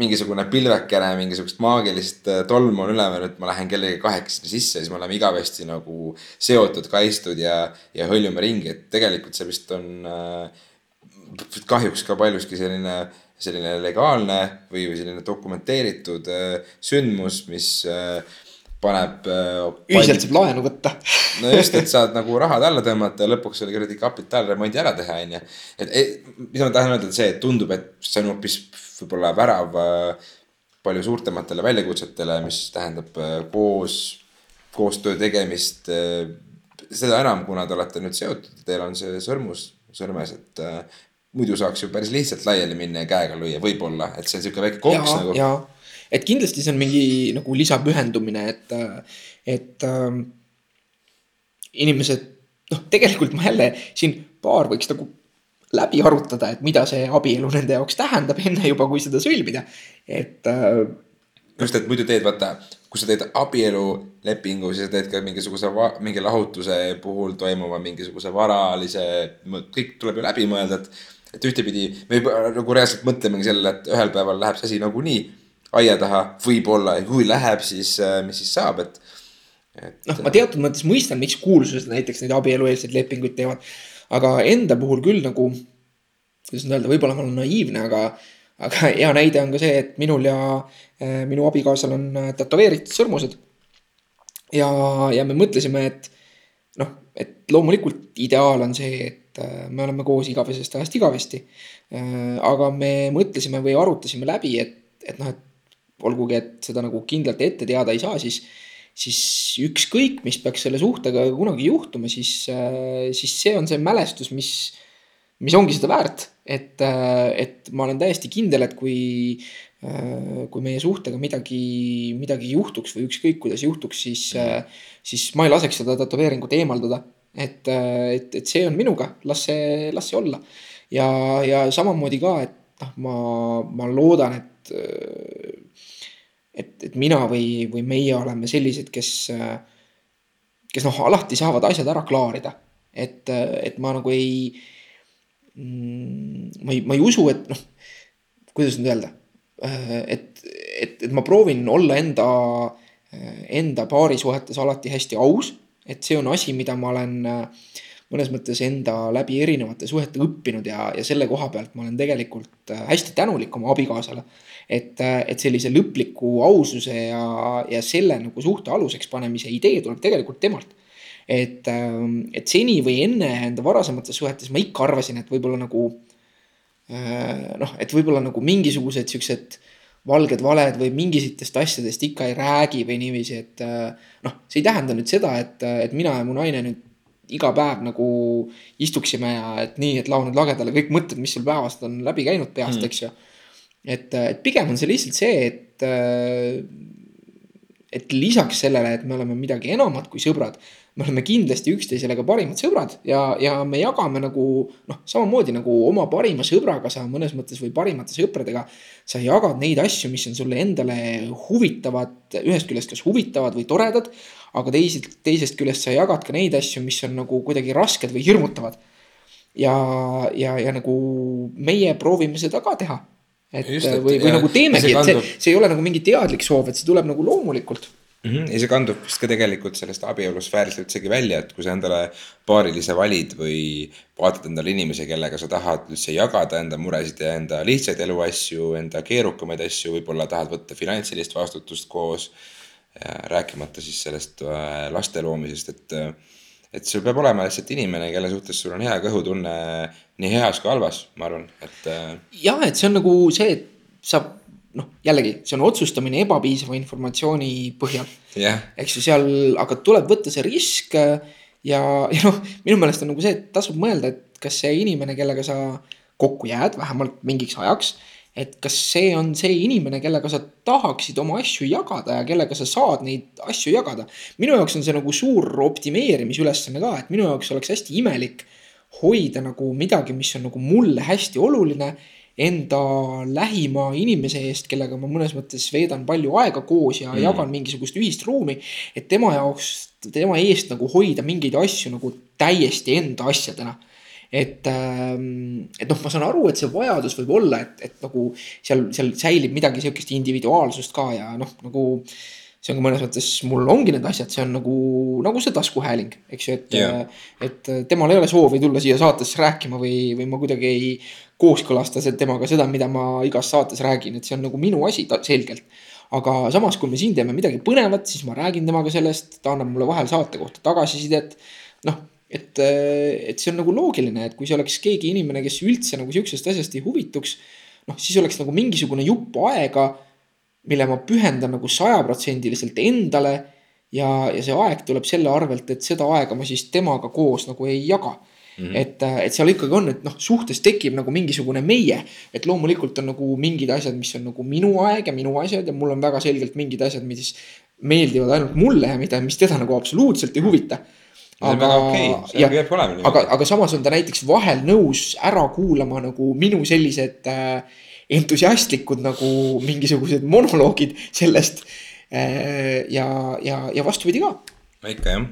S2: mingisugune pilvekene mingisugust maagilist äh, tolmu on üleval, et ma lähen kellegagi kahekesi sisse, siis me oleme igavesti nagu seotud, kaitstud ja, ja hõljume ringi, et tegelikult see vist on äh, kahjuks ka paljuski selline äh, selline legaalne või, või selline dokumenteeritud äh, sündmus, mis äh, paneb äh,.
S1: ühiselt saab laenu võtta
S2: no just, et saad nagu rahad alla tõmmata ja lõpuks selle kuradi kapitaalremondi ära teha, onju. et, et mis ma tahan öelda, et see, et tundub, et see on hoopis võib-olla värav äh, palju suurtematele väljakutsetele, mis tähendab äh, koos, koostöö tegemist seda enam, kuna te olete nüüd seotud, teil on see sõrmus sõrmes, et muidu saaks ju päris lihtsalt laiali minna ja käega lüüa, võib-olla, et see on sihuke väike konks
S1: nagu. Et kindlasti see on mingi nagu lisapühendumine, et, et äh, inimesed, noh, tegelikult ma jälle siin paar võiks nagu läbi arutada, et mida see abielu nende jaoks tähendab, enne juba, kui seda sõlmida, et äh,.
S2: just, et muidu teed, vaata, kui sa teed abielulepingu, siis sa teed ka mingisuguse, mingi lahutuse puhul toimuva mingisuguse varalise, kõik tuleb ju läbi mõelda, et et ühtepidi me juba nagu reaalselt mõtlemegi sellele, et ühel päeval läheb see asi nagunii aia taha, võib-olla ja kui läheb, siis äh, mis siis saab, et,
S1: et. noh, ma teatud mõttes mõistan, miks kuulsused näiteks neid abielueelseid lepinguid teevad. aga enda puhul küll nagu, kuidas nüüd öelda, võib-olla ma olen naiivne, aga, aga hea näide on ka see, et minul ja äh, minu abikaasal on äh, tätoveeritud sõrmused. ja, ja me mõtlesime, et noh, et loomulikult ideaal on see, et äh, me oleme koos igavesest ajast igavesti. Äh, aga me mõtlesime või arutasime läbi, et, et noh, et olgugi, et seda nagu kindlalt ette teada ei saa, siis, siis ükskõik, mis peaks selle suhtega kunagi juhtuma, siis, siis see on see mälestus, mis, mis ongi seda väärt. et, et ma olen täiesti kindel, et kui, kui meie suhtega midagi, midagi juhtuks või ükskõik, kuidas juhtuks, siis, siis ma ei laseks seda tätoveeringut eemaldada et, et, et see on minuga, las see, las see olla. ja, ja samamoodi ka, et noh, ma, ma loodan, et, et, et mina või, või meie oleme sellised, kes, kes noh, alati saavad asjad ära klaarida. et, et ma nagu ei, mm, ma ei, ma ei usu, et noh, kuidas nüüd öelda, et, et, et ma proovin olla enda, enda paarisuhetes alati hästi aus et see on asi, mida ma olen mõnes mõttes enda läbi erinevate suhete õppinud ja, ja selle koha pealt ma olen tegelikult hästi tänulik oma abikaasale. Et, äh, et sellise lõpliku aususe ja, ja selle nagu suhte aluseks panemise idee tuleb tegelikult temalt. et, ähm, et seni või enne enda varasemates suhetes ma ikka arvasin, et võib-olla nagu noh, et võib-olla nagu mingisugused siuksed valged valed või mingisugustest asjadest ikka ei räägi või niiviisi, et äh, noh, see ei tähenda nüüd seda, et, et mina ja mu naine nüüd iga päev nagu istuksime ja et nii, et nüüd lagedale kõik mõtted, mis sul päevast on läbi käinud peast mm., eks ju. Et, et pigem on see lihtsalt see, et et lisaks sellele, et me oleme midagi enamat kui sõbrad, me oleme kindlasti üksteisele ka parimad sõbrad ja, ja me jagame nagu noh, samamoodi nagu oma parima sõbraga sa mõnes mõttes või parimate sõpradega. sa jagad neid asju, mis on sulle endale huvitavad, ühest küljest kas huvitavad või toredad. aga teisest, teisest küljest sa jagad ka neid asju, mis on nagu kuidagi rasked või hirmutavad. ja, ja, ja nagu meie proovime seda ka teha. Et Just, et, või, või nagu teemegi, et see, see ei ole nagu mingi teadlik soov, et see tuleb nagu loomulikult
S2: mm. -hmm. ja see kandub vist ka tegelikult sellest abielusfäärist üldsegi välja, et kui sa endale paarilise valid või vaatad endale inimese, kellega sa tahad üldse jagada enda muresid ja enda lihtsaid eluasju, enda keerukamaid asju, võib-olla tahad võtta finantsilist vastutust koos. rääkimata siis sellest äh, laste loomisest, et, et sul peab olema lihtsalt inimene, kelle suhtes sul on hea kõhutunne nii heas kui halvas, ma arvan, et.
S1: Äh, jah, et see on nagu see, et sa noh, jällegi see on otsustamine ebapiisava informatsiooni põhjal
S2: yeah..
S1: eks ju, seal, aga tuleb võtta see risk ja, ja noh, minu meelest on nagu see, et tasub mõelda, et kas see inimene, kellega sa kokku jääd, vähemalt mingiks ajaks. et kas see on see inimene, kellega sa tahaksid oma asju jagada ja kellega sa saad neid asju jagada. minu jaoks on see nagu suur optimeerimisülesanne ka, et minu jaoks oleks hästi imelik hoida nagu midagi, mis on nagu mulle hästi oluline enda lähima inimese eest, kellega ma mõnes mõttes veedan palju aega koos ja mm. jagan mingisugust ühist ruumi. et tema jaoks, tema eest nagu hoida mingeid asju nagu täiesti enda asjadena et, ähm, et noh, ma saan aru, et see vajadus võib olla, et, et nagu seal, seal säilib midagi sihukest individuaalsust ka ja noh, nagu see on ka mõnes mõttes, mul ongi need asjad, see on nagu, nagu see taskuhääling, eks ju, et yeah., et temal ei ole soovi tulla siia saatesse rääkima või, või ma kuidagi ei kooskõlasta temaga seda, mida ma igas saates räägin, et see on nagu minu asi selgelt. aga samas, kui me siin teeme midagi põnevat, siis ma räägin temaga sellest, ta annab mulle vahel saate kohta tagasisidet. noh, et, et see on nagu loogiline, et kui see oleks keegi inimene, kes üldse nagu sihukesest asjast ei huvituks. noh, siis oleks nagu mingisugune jupp aega, mille ma pühendan nagu sajaprotsendiliselt endale. ja, ja see aeg tuleb selle arvelt, et seda aega ma siis temaga koos nagu ei jaga Mm -hmm. et, äh, et seal ikkagi on, et noh, suhtes tekib nagu mingisugune meie. et loomulikult on nagu mingid asjad, mis on nagu minu aeg ja minu asjad ja mul on väga selgelt mingid asjad, mis meeldivad ainult mulle ja mida, mis teda nagu absoluutselt ei huvita.
S2: aga, okay.
S1: aga, aga samas on ta näiteks vahel nõus ära kuulama nagu minu sellised äh, entusiastlikud nagu mingisugused monoloogid sellest äh,. ja, ja, ja vastupidi ka.
S2: ikka jah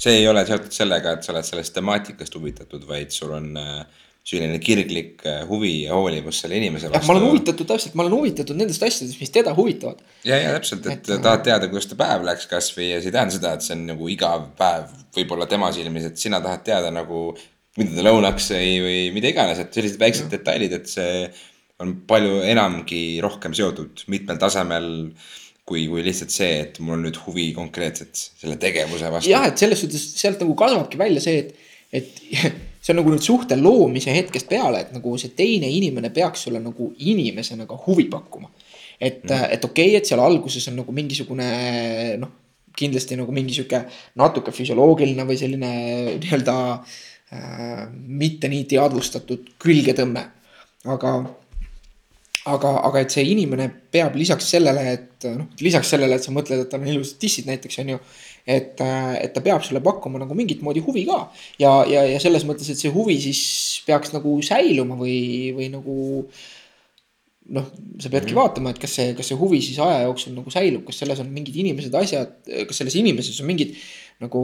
S2: see ei ole seotud sellega, et sa oled sellest temaatikast huvitatud, vaid sul on äh, selline kirglik äh, huvi ja hoolivus selle inimese
S1: vastu. ma olen huvitatud täpselt, ma olen huvitatud nendest asjadest, mis teda huvitavad.
S2: ja, ja täpselt, et, et tahad teada, kuidas ta päev läks kasvõi ja see ei tähenda seda, et see on nagu igav päev võib-olla tema silmis, et sina tahad teada nagu. mida ta lõunaks sõi või mida iganes, et sellised väiksed detailid, et see on palju enamgi rohkem seotud mitmel tasemel kui, kui lihtsalt see, et mul on nüüd huvi konkreetselt selle tegevuse vastu.
S1: jah, et selles suhtes sealt nagu kasvabki välja see, et, et [laughs] see on nagu nüüd suhte loomise hetkest peale, et nagu see teine inimene peaks sulle nagu inimesena ka huvi pakkuma. et mm., et okei okay,, et seal alguses on nagu mingisugune noh, kindlasti nagu mingi sihuke natuke füsioloogiline või selline nii-öelda äh, mitte nii teadvustatud külgetõmme. aga aga, aga et see inimene peab lisaks sellele, et noh, lisaks sellele, et sa mõtled, et tal on ilusad tissid näiteks on ju. et, et ta peab sulle pakkuma nagu mingit moodi huvi ka ja, ja, ja selles mõttes, et see huvi siis peaks nagu säiluma või, või nagu noh, sa peadki mm -hmm. vaatama, et kas see, kas see huvi siis aja jooksul nagu säilub, kas selles on mingid inimesed, asjad, kas selles inimeses on mingid nagu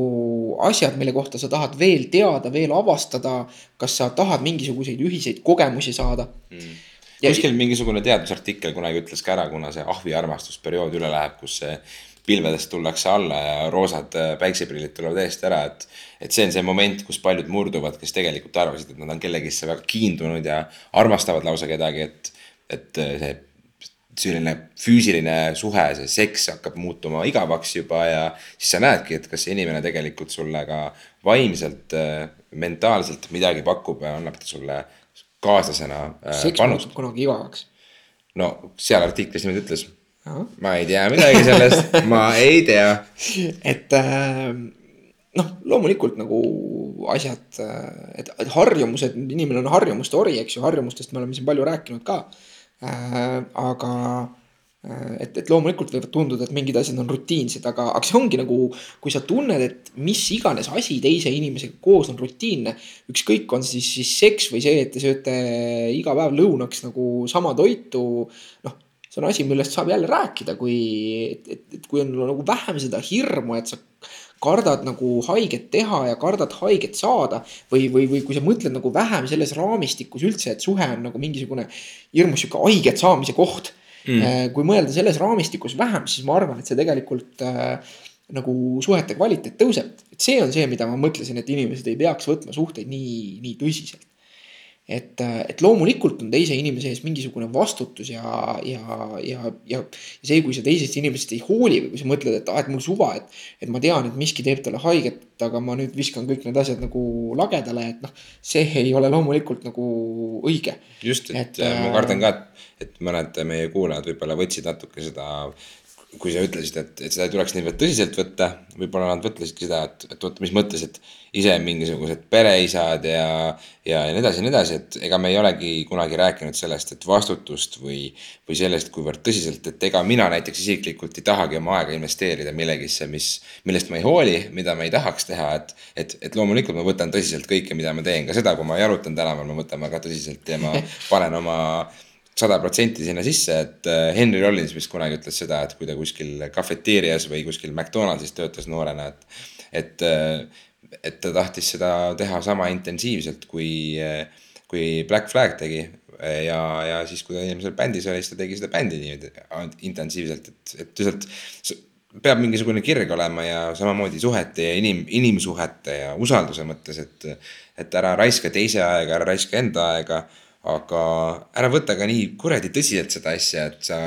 S1: asjad, mille kohta sa tahad veel teada, veel avastada. kas sa tahad mingisuguseid ühiseid kogemusi saada mm. -hmm
S2: kuskil mingisugune teadusartikkel kunagi ütles ka ära, kuna see ahvi armastusperiood üle läheb, kus see pilvedest tullakse alla ja roosad äh, päikseprillid tulevad eest ära, et. et see on see moment, kus paljud murduvad, kes tegelikult arvasid, et nad on kellegisse väga kiindunud ja armastavad lausa kedagi, et, et äh, see selline füüsiline suhe, see seks hakkab muutuma igavaks juba ja siis sa näedki, et kas see inimene tegelikult sulle ka vaimselt, äh, mentaalselt midagi pakub ja annab ta sulle kaaslasena
S1: äh,. seks muutub kunagi igavaks.
S2: no seal artiklis niimoodi ütles. ma ei tea midagi sellest ma ei tea. [laughs]
S1: et äh, noh, loomulikult nagu asjad, äh, et, et harjumused, inimene on harjumuste ori, eks ju, harjumustest me oleme siin palju rääkinud ka äh,. aga, et, et loomulikult võivad tunduda, et mingid asjad on rutiinsed, aga, aga see ongi nagu, kui sa tunned, et mis iganes asi teise inimesega koos on rutiinne. ükskõik, on siis, siis seks või see, et te sööte iga päev lõunaks nagu sama toitu. noh, see on asi, millest saab jälle rääkida, kui, et, et, et kui on nagu vähem seda hirmu, et sa kardad nagu haiget teha ja kardad haiget saada. või, või, või kui sa mõtled nagu vähem selles raamistikus üldse, et suhe on nagu mingisugune hirmus sihuke haiget saamise koht mm.. Äh, kui mõelda selles raamistikus vähem, siis ma arvan, et see tegelikult äh, nagu suhete kvaliteet tõuseb. et see on see, mida ma mõtlesin, et inimesed ei peaks võtma suhteid nii, nii tõsiselt et, et loomulikult on teise inimese ees mingisugune vastutus ja, ja, ja, ja see, kui sa teisest inimesest ei hooli või kui sa mõtled, et aa ah,, et mul suva, et. et ma tean, et miski teeb talle haiget, aga ma nüüd viskan kõik need asjad nagu lagedale, et noh. see ei ole loomulikult nagu õige.
S2: just, et, et ma kardan ka, et, et mõned meie kuulajad võib-olla võtsid natuke seda kui sa ütlesid, et, et seda ei tuleks niivõrd tõsiselt võtta, võib-olla nad mõtlesidki seda, et, et oota, mis mõttes, et ise mingisugused pereisad ja, ja, ja nii edasi ja nii edasi, et ega me ei olegi kunagi rääkinud sellest, et vastutust või, või sellest, kuivõrd tõsiselt, et ega mina näiteks isiklikult ei tahagi oma aega investeerida millegisse, mis, millest ma ei hooli, mida ma ei tahaks teha, et, et, et loomulikult ma võtan tõsiselt kõike, mida ma teen, ka seda, kui ma jalutan tänaval, ma võtan väga tõsiselt ja ma [laughs] panen oma sada protsenti sinna sisse, et äh, Henry Rollins vist kunagi ütles seda, et kui ta kuskil kafeteerias või kuskil McDonaldsis töötas noorena, et, et, äh, et ta tahtis seda teha sama intensiivselt kui, äh, kui Black Flag tegi. ja, ja siis, kui ta eelmisel bändis oli, siis ta tegi seda bändi niimoodi intensiivselt, et, et lihtsalt peab mingisugune kirg olema ja samamoodi suhete ja inim, inimsuhete ja usalduse mõttes, et, et ära raiska teise aega, ära raiska enda aega aga ära võta ka nii kuradi tõsiselt seda asja, et sa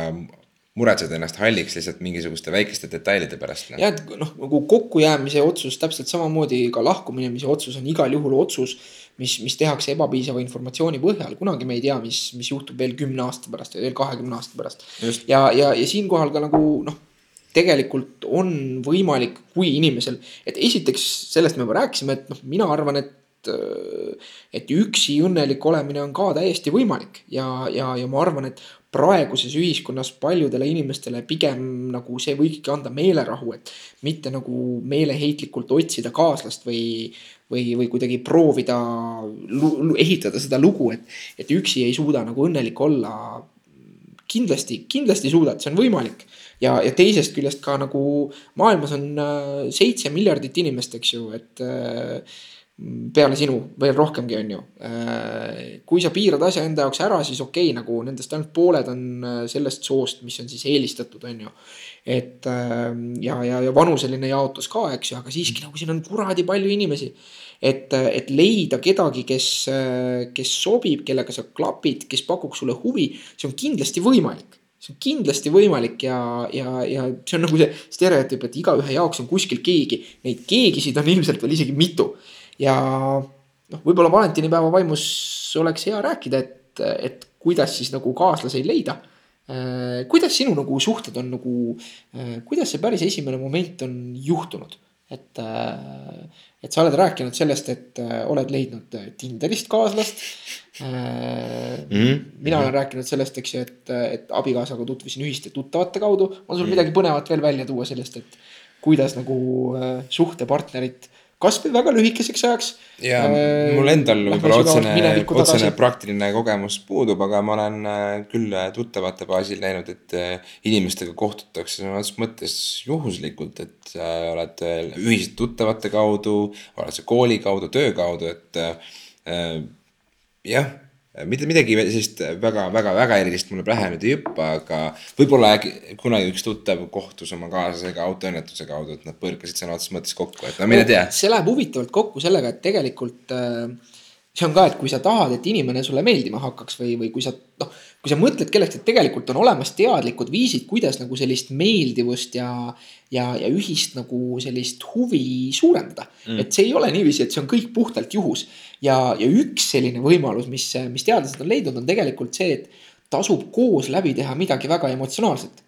S2: muretsed ennast halliks lihtsalt mingisuguste väikeste detailide pärast
S1: no.. ja, et noh, nagu kokkujäämise otsus täpselt samamoodi ka lahkuminemise otsus on igal juhul otsus, mis, mis tehakse ebapiisava informatsiooni põhjal, kunagi me ei tea, mis, mis juhtub veel kümne aasta pärast või veel kahekümne aasta pärast. ja, ja, ja siinkohal ka nagu noh, tegelikult on võimalik, kui inimesel, et esiteks sellest me juba rääkisime, et noh, mina arvan, et et üksi õnnelik olemine on ka täiesti võimalik ja, ja, ja ma arvan, et praeguses ühiskonnas paljudele inimestele pigem nagu see võikski anda meelerahu, et mitte nagu meeleheitlikult otsida kaaslast või, või, või kuidagi proovida ehitada seda lugu, et, et üksi ei suuda nagu õnnelik olla. kindlasti, kindlasti suudad, see on võimalik ja, ja teisest küljest ka nagu maailmas on äh, seitse miljardit inimest, eks ju, et äh, peale sinu veel rohkemgi, on ju. Äh, kui sa piirad asja enda jaoks ära, siis okei okay,, nagu nendest ainult pooled on äh, sellest soost, mis on siis eelistatud, on ju. et äh, ja, ja, ja vanuseline jaotus ka, eks ju, aga siiski nagu siin on kuradi palju inimesi. et, et leida kedagi, kes, kes sobib, kellega sa klapid, kes pakuks sulle huvi, see on kindlasti võimalik see on kindlasti võimalik ja, ja, ja see on nagu see stereotüüp, et igaühe jaoks on kuskil keegi. Neid keegisid on ilmselt veel isegi mitu ja noh, võib-olla valentinipäeva vaimus oleks hea rääkida, et, et kuidas siis nagu kaaslaseid leida. Äh, kuidas sinu nagu suhted on nagu, äh, kuidas see päris esimene moment on juhtunud? et, äh, et sa oled rääkinud sellest, et oled leidnud Tinderist kaaslast mm. -hmm. mina olen rääkinud sellest, eks ju, et, et abikaasaga tutvusin ühiste tuttavate kaudu. on sul mm -hmm. midagi põnevat veel välja tuua sellest, et kuidas nagu suhtepartnerit kasvõi väga lühikeseks ajaks.
S2: ja äh, mul endal võib-olla otsene, otsene praktiline kogemus puudub, aga ma olen äh, küll äh, tuttavate baasil näinud, et äh, inimestega kohtutakse sõna otseses mõttes juhuslikult, et äh, oled ühised tuttavate kaudu, oled sa kooli kaudu, töö kaudu, et äh, jah mitte midagi sellist väga-väga-väga erilist mulle pähe nüüd ei hüppa, aga võib-olla äkki kunagi üks tuttav kohtus oma kaaslasega autoõnnetuse kaudu, et nad põrkasid sõna otseses mõttes kokku, et no mine tea.
S1: see läheb huvitavalt kokku sellega, et tegelikult äh, see on ka, et kui sa tahad, et inimene sulle meeldima hakkaks või, või kui sa noh, kui sa mõtled kellelegi, et tegelikult on olemas teadlikud viisid, kuidas nagu sellist meeldivust ja, ja, ja ühist nagu sellist huvi suurendada. Mm.. et see ei ole niiviisi, et see on kõik puhtalt juhus. Ja, ja üks selline võimalus, mis, mis teadlased on leidnud, on tegelikult see, et tasub koos läbi teha midagi väga emotsionaalset.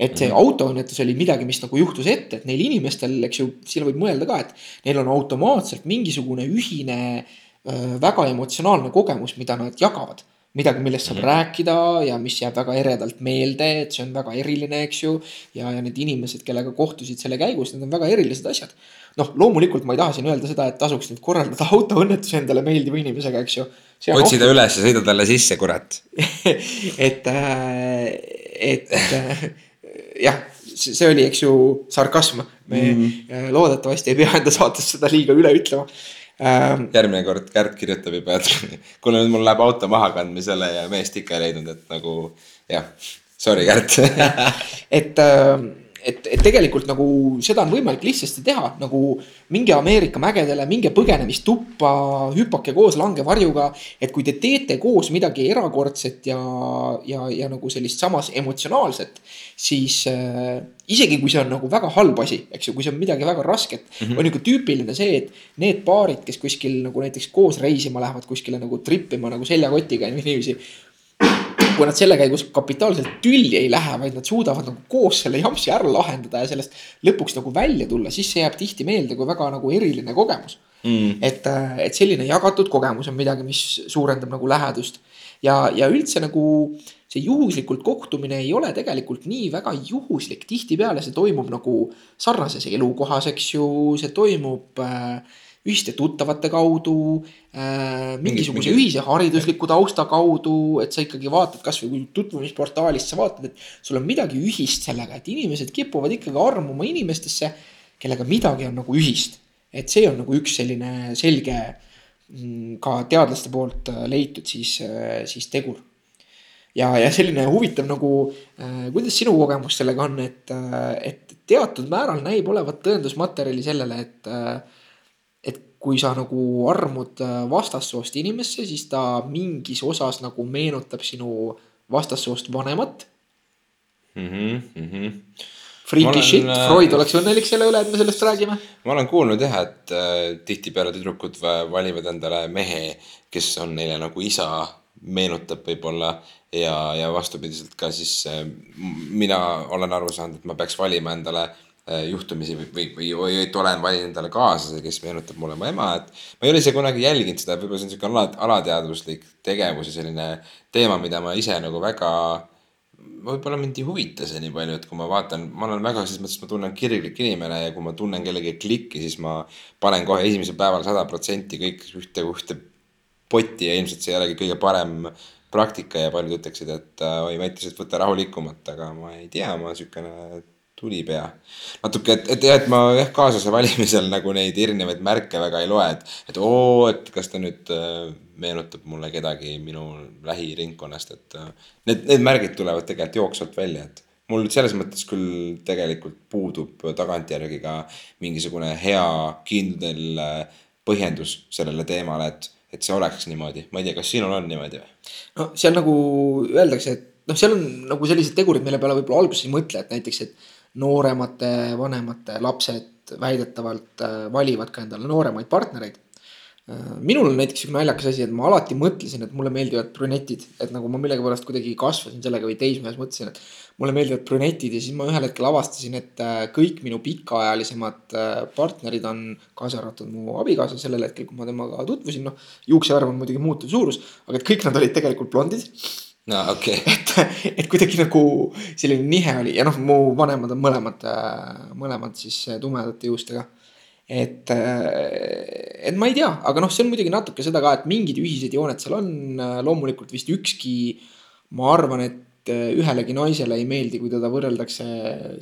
S1: et see mm. autoõnnetus oli midagi, mis nagu juhtus ette, et neil inimestel, eks ju, siin võib mõelda ka, et neil on automaatselt mingisugune ühine äh, väga emotsionaalne kogemus, mida nad jagavad midagi, millest saab mm -hmm. rääkida ja mis jääb väga eredalt meelde, et see on väga eriline, eks ju. ja, ja need inimesed, kellega kohtusid selle käigus, need on väga erilised asjad. noh, loomulikult ma ei taha siin öelda seda, et tasuks nüüd korraldada [laughs] autoõnnetusi endale meeldiva inimesega, eks ju.
S2: otsi ta üles ja sõida talle sisse, kurat [laughs]
S1: et äh,, et äh, jah, see oli, eks ju, sarkasm. me mm -hmm. loodetavasti ei pea enda saates seda liiga üle ütlema
S2: ähm,. järgmine kord Kärt kirjutab juba, et [laughs] kuule nüüd mul läheb auto maha kandmisele ja meest ikka ei leidnud, et nagu jah, sorry Kärt [laughs]
S1: et äh, et, et tegelikult nagu seda on võimalik lihtsasti teha, nagu minge Ameerika mägedele, minge põgenemistuppa, hüpake koos langevarjuga. et kui te teete koos midagi erakordset ja, ja, ja nagu sellist samas emotsionaalset, siis äh, isegi kui see on nagu väga halb asi, eks ju, kui see on midagi väga rasket mm, -hmm. on nagu tüüpiline see, et need paarid, kes kuskil nagu näiteks koos reisima lähevad kuskile nagu trip ima nagu seljakotiga niiviisi kui nad selle käigus kapitaalselt tülli ei lähe, vaid nad suudavad nagu koos selle jampsi ära lahendada ja sellest lõpuks nagu välja tulla, siis see jääb tihti meelde kui väga nagu eriline kogemus. Mm.. et, äh, et selline jagatud kogemus on midagi, mis suurendab nagu lähedust. ja, ja üldse nagu see juhuslikult kohtumine ei ole tegelikult nii väga juhuslik, tihtipeale see toimub nagu sarnases elukohas, eks ju, see toimub äh, ühiste tuttavate kaudu äh,. mingisuguse mingi... ühise haridusliku tausta kaudu, et sa ikkagi vaatad kasvõi kui tutvumisportaalist sa vaatad, et sul on midagi ühist sellega, et inimesed kipuvad ikkagi armuma inimestesse, kellega midagi on nagu ühist. et see on nagu üks selline selge mm, ka teadlaste poolt äh, leitud siis, äh, siis tegur ja, ja selline huvitav nagu äh,, kuidas sinu kogemus sellega on, et, äh, et teatud määral näib olevat tõendusmaterjali sellele, et äh, kui sa nagu armud äh, vastassoost inimesse, siis ta mingis osas nagu meenutab sinu vastassoost vanemat
S2: mm. -hmm, mm -hmm.
S1: Freaky shit, äh, Freud oleks õnnelik selle üle, et me sellest räägime.
S2: ma olen kuulnud jah, et äh, tihtipeale tüdrukud valivad endale mehe, kes on neile nagu isa, meenutab võib-olla ja, ja vastupidiselt ka siis äh, mina olen aru saanud, et ma peaks valima endale Äh, juhtumisi või, või, või, või olen valinud endale kaaslase, kes meenutab mulle mu ema, et. ma ei ole ise kunagi jälginud seda, võib-olla see on sihuke ala, alateadvuslik tegevus ja selline teema, mida ma ise nagu väga. võib-olla mind ei huvita see nii palju, et kui ma vaatan, ma olen väga selles mõttes, ma tunnen kirglik inimene ja kui ma tunnen kellegi klikki, siis ma panen kohe esimesel päeval sada protsenti kõik ühte, ühte potti ja ilmselt see ei olegi kõige parem praktika ja paljud ütleksid, et äh, oi, Mattias, et võta rahulikumalt, aga ma ei tea, ma siukene tuli pea. natuke, et, et jah, et ma jah, kaaslase valimisel nagu neid erinevaid märke väga ei loe, et, et oo, et kas ta nüüd äh, meenutab mulle kedagi minu lähiringkonnast, et äh, need, need märgid tulevad tegelikult jooksvalt välja, et mul selles mõttes küll tegelikult puudub tagantjärgi ka mingisugune hea kindel äh, põhjendus sellele teemale, et, et see oleks niimoodi. ma ei tea, kas sinul on niimoodi või?
S1: no seal nagu öeldakse, et noh, seal on nagu sellised tegurid, mille peale võib-olla alguses ei mõtle, et näiteks, et nooremate, vanemate lapsed väidetavalt äh, valivad ka endale nooremaid partnereid. Äh, minul on näiteks sihuke naljakas asi, et ma alati mõtlesin, et mulle meeldivad brünetid, et nagu ma millegipärast kuidagi kasvasin sellega või teismees mõtlesin, et mulle meeldivad brünetid ja siis ma ühel hetkel avastasin, et äh, kõik minu pikaajalisemad partnerid on, kaasa arvatud mu abikaasa sellel hetkel, kui ma temaga tutvusin, noh. juuksevärv on muidugi muutuv suurus, aga et kõik nad olid tegelikult blondid
S2: no okei okay. [laughs]
S1: et, et kuidagi nagu selline nihe oli ja noh, mu vanemad on mõlemad, mõlemad siis tumedate juustega. et, et ma ei tea, aga noh, see on muidugi natuke seda ka, et mingid ühised jooned seal on, loomulikult vist ükski. ma arvan, et ühelegi naisele ei meeldi, kui teda võrreldakse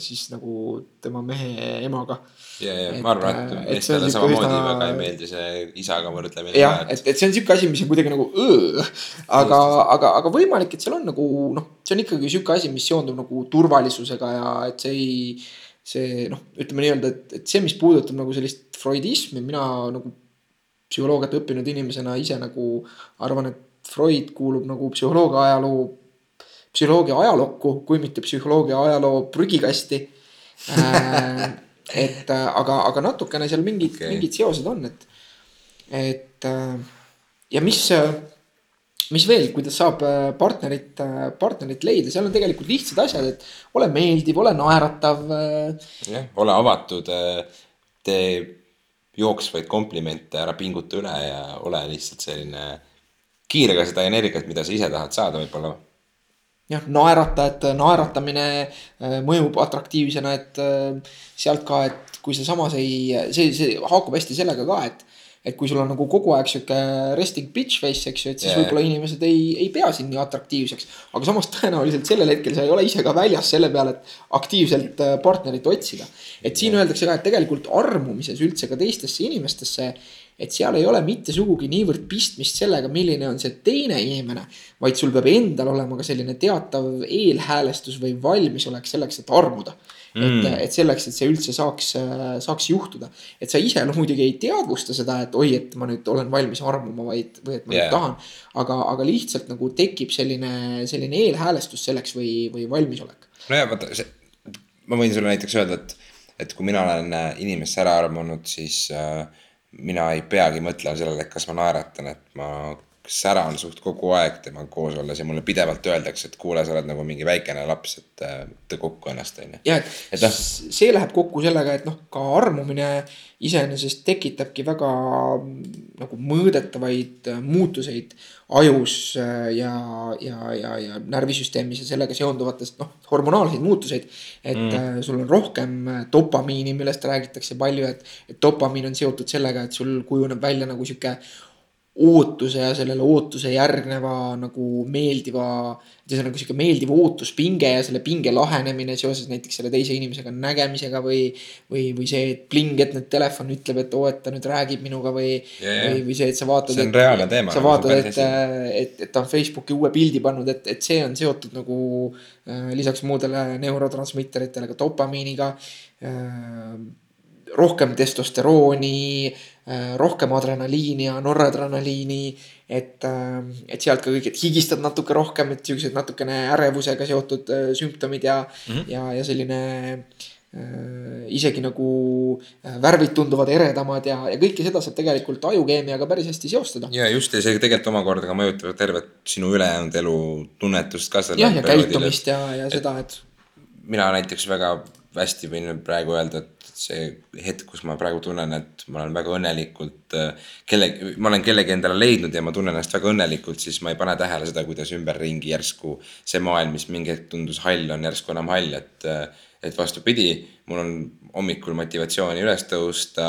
S1: siis nagu tema mehe emaga
S2: ja, ja ma arvan, et meestele samamoodi üsna... väga ei meeldi see isaga võrdlemine.
S1: jah, et, et see on sihuke asi, mis on kuidagi nagu õõ, aga, aga, aga võimalik, et seal on nagu noh, see on ikkagi sihuke asi, mis seondub nagu turvalisusega ja et see ei. see noh, ütleme nii-öelda, et, et see, mis puudutab nagu sellist freudismi, mina nagu psühholoogiat õppinud inimesena ise nagu arvan, et Freud kuulub nagu psühholoogia ajaloo, psühholoogia ajalukku, kui mitte psühholoogia ajaloo prügikasti äh, et äh, aga, aga natukene seal mingid okay., mingid seosed on, et, et äh, ja mis, äh, mis veel, kuidas saab partnerit, partnerit leida, seal on tegelikult lihtsad asjad, et ole meeldiv, ole naeratav.
S2: jah, ole avatud, tee jooksvaid komplimente, ära pinguta üle ja ole lihtsalt selline kiirega seda energiat, mida sa ise tahad saada võib-olla.
S1: Jah, naerata, et naeratamine äh, mõjub atraktiivsena, et äh, sealt ka, et kui sa samas ei, see, see haakub hästi sellega ka, et et kui sul on nagu kogu aeg sihuke resting bitch face, eks ju, et siis yeah. võib-olla inimesed ei, ei pea sind nii atraktiivseks. aga samas tõenäoliselt sellel hetkel sa ei ole ise ka väljas selle peale, et aktiivselt äh, partnerit otsida. et siin yeah. öeldakse ka, et tegelikult armumises üldse ka teistesse inimestesse et seal ei ole mitte sugugi niivõrd pistmist sellega, milline on see teine inimene, vaid sul peab endal olema ka selline teatav eelhäälestus või valmisolek selleks, et armuda mm.. et, et selleks, et see üldse saaks, saaks juhtuda. et sa ise no muidugi ei teadvusta seda, et oi, et ma nüüd olen valmis armuma, vaid, või et ma yeah. nüüd tahan. aga, aga lihtsalt nagu tekib selline, selline eelhäälestus selleks või, või valmisolek.
S2: nojah, vaata see, ma võin sulle näiteks öelda, et, et kui mina olen äh, inimesse ära armunud, siis äh, mina ei peagi mõtlema sellele, et kas ma naeratan, et ma säran suht kogu aeg temaga koos olles ja mulle pidevalt öeldakse, et kuule, sa oled nagu mingi väikene laps, et võta äh, kokku ennast, on ju.
S1: jah, et noh. see läheb kokku sellega, et noh, ka armumine iseenesest tekitabki väga nagu mõõdetavaid äh, muutuseid ajus äh, ja, ja, ja, ja närvisüsteemis ja sellega seonduvatest noh, hormonaalseid muutuseid. et mm. sul on rohkem dopamiini, millest räägitakse palju, et, et dopamiin on seotud sellega, et sul kujuneb välja nagu sihuke ootuse ja sellele ootuse järgneva nagu meeldiva, ühesõnaga sihuke meeldiv ootuspinge ja selle pinge lahenemine seoses näiteks selle teise inimesega nägemisega või. või, või see, et pling, et nüüd telefon ütleb, et oo, et ta nüüd räägib minuga või yeah,, või, või see, et sa vaatad.
S2: see on reaalne teema.
S1: sa nagu vaatad, et, et, et ta on Facebooki uue pildi pannud, et, et see on seotud nagu äh, lisaks muudele neurotransmitteritele ka dopamiiniga äh, rohkem testosterooni, äh, rohkem adrenaliini ja noradrenaliini. et, äh, et sealt ka kõik, et higistad natuke rohkem, et siuksed natukene ärevusega seotud äh, sümptomid ja mm, -hmm. ja, ja selline äh, isegi nagu värvid tunduvad eredamad ja, ja kõike seda saab tegelikult ajukeemiaga päris hästi seostada.
S2: ja just ja see tegelikult omakorda ka mõjutab tervet sinu ülejäänud elu tunnetust ka.
S1: jah, ja käitumist ja, ja et seda, et.
S2: mina näiteks väga hästi võin praegu öelda, et see hetk, kus ma praegu tunnen, et ma olen väga õnnelikult äh, kelle, ma olen kellegi endale leidnud ja ma tunnen ennast väga õnnelikult, siis ma ei pane tähele seda, kuidas ümberringi järsku see maailm, mis mingi hetk tundus hall, on järsku enam hall, et, äh, et vastupidi, mul on hommikul motivatsiooni üles tõusta,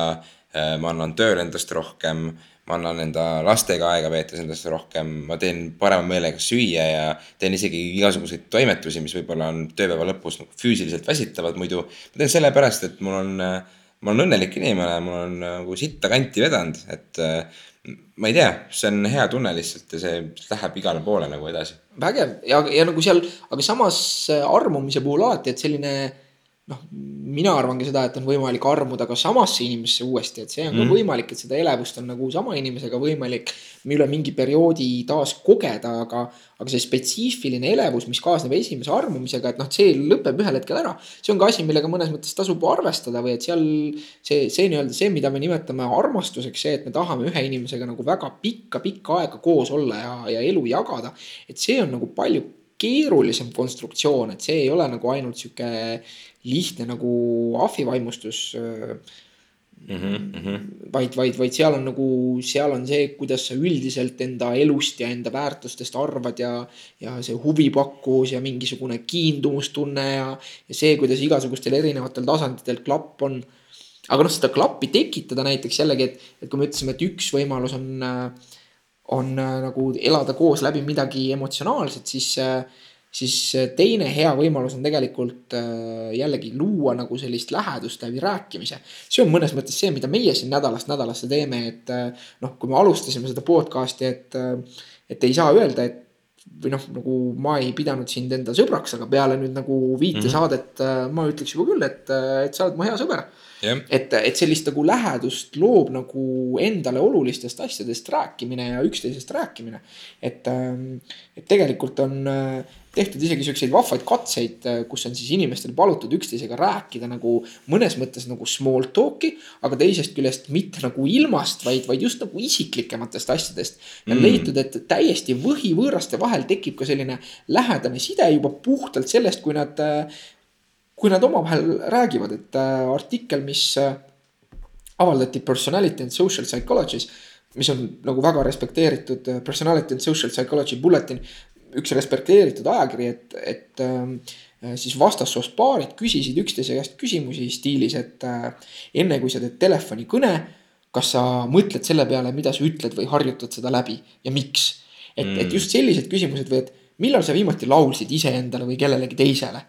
S2: äh, ma annan tööle endast rohkem ma annan enda lastega aega veetes endast rohkem, ma teen parema meelega süüa ja teen isegi igasuguseid toimetusi, mis võib-olla on tööpäeva lõpus nagu füüsiliselt väsitavad muidu. ma teen sellepärast, et mul on, ma olen õnnelik inimene, mul on nagu sitta kanti vedanud, et ma ei tea, see on hea tunne lihtsalt ja see läheb igale poole nagu edasi.
S1: vägev ja, ja nagu seal, aga samas armumise puhul alati, et selline noh, mina arvangi seda, et on võimalik armuda ka samasse inimesse uuesti, et see on mm. ka mhm. võimalik, et seda elevust on nagu sama inimesega võimalik üle mingi perioodi taas kogeda, aga, aga see spetsiifiline elevus, mis kaasneb esimese armumisega, et noh, see lõpeb ühel hetkel ära. see on ka asi, millega mõnes mõttes tasub arvestada või et seal see, see nii-öelda see, mida me nimetame armastuseks, see, et me tahame ühe inimesega nagu väga pikka-pikka aega koos olla ja, ja elu jagada. et see on nagu palju keerulisem konstruktsioon, et see ei ole nagu ainult sihuke lihtne nagu ahvivaimustus mm. -hmm. vaid, vaid, vaid seal on nagu, seal on see, kuidas sa üldiselt enda elust ja enda väärtustest arvad ja, ja see huvipakkus ja mingisugune kiindumustunne ja, ja see, kuidas igasugustel erinevatel tasanditel klapp on. aga noh, seda klappi tekitada näiteks jällegi, et, et kui me ütlesime, et üks võimalus on, on nagu elada koos läbi midagi emotsionaalset, siis äh, siis äh, teine hea võimalus on tegelikult äh, jällegi luua nagu sellist lähedust läbi rääkimise. see on mõnes mõttes see, mida meie siin nädalast nädalasse teeme, et äh, noh, kui me alustasime seda podcast'i, et, et ei saa öelda, et või noh, nagu ma ei pidanud sind enda sõbraks, aga peale nüüd nagu viite mm -hmm. saadet ma ütleks juba küll, et, et sa oled mu hea sõber. Et, et sellist nagu lähedust loob nagu endale olulistest asjadest rääkimine ja üksteisest rääkimine. et, ähm, et tegelikult on äh, tehtud isegi siukseid vahvaid katseid, äh, kus on siis inimestel palutud üksteisega rääkida nagu mõnes mõttes nagu small talk'i, aga teisest küljest mitte nagu ilmast, vaid, vaid just nagu isiklikematest asjadest. ja mm. leitud, et täiesti võhivõõraste vahel tekib ka selline lähedane side juba puhtalt sellest, kui nad äh, kui nad omavahel räägivad, et äh, artikkel, mis äh, avaldati Personality and Social Psychologys mis on nagu väga respekteeritud äh, Personality and Social Psychology Bulletin, üks respekteeritud ajakiri, et, et äh, siis vastassoost paarid küsisid üksteise käest küsimusi stiilis, et äh, enne kui sa teed telefonikõne, kas sa mõtled selle peale, mida sa ütled või harjutad seda läbi ja miks. et mm., et just sellised küsimused või et millal sa viimati laulsid iseendale või kellelegi teisele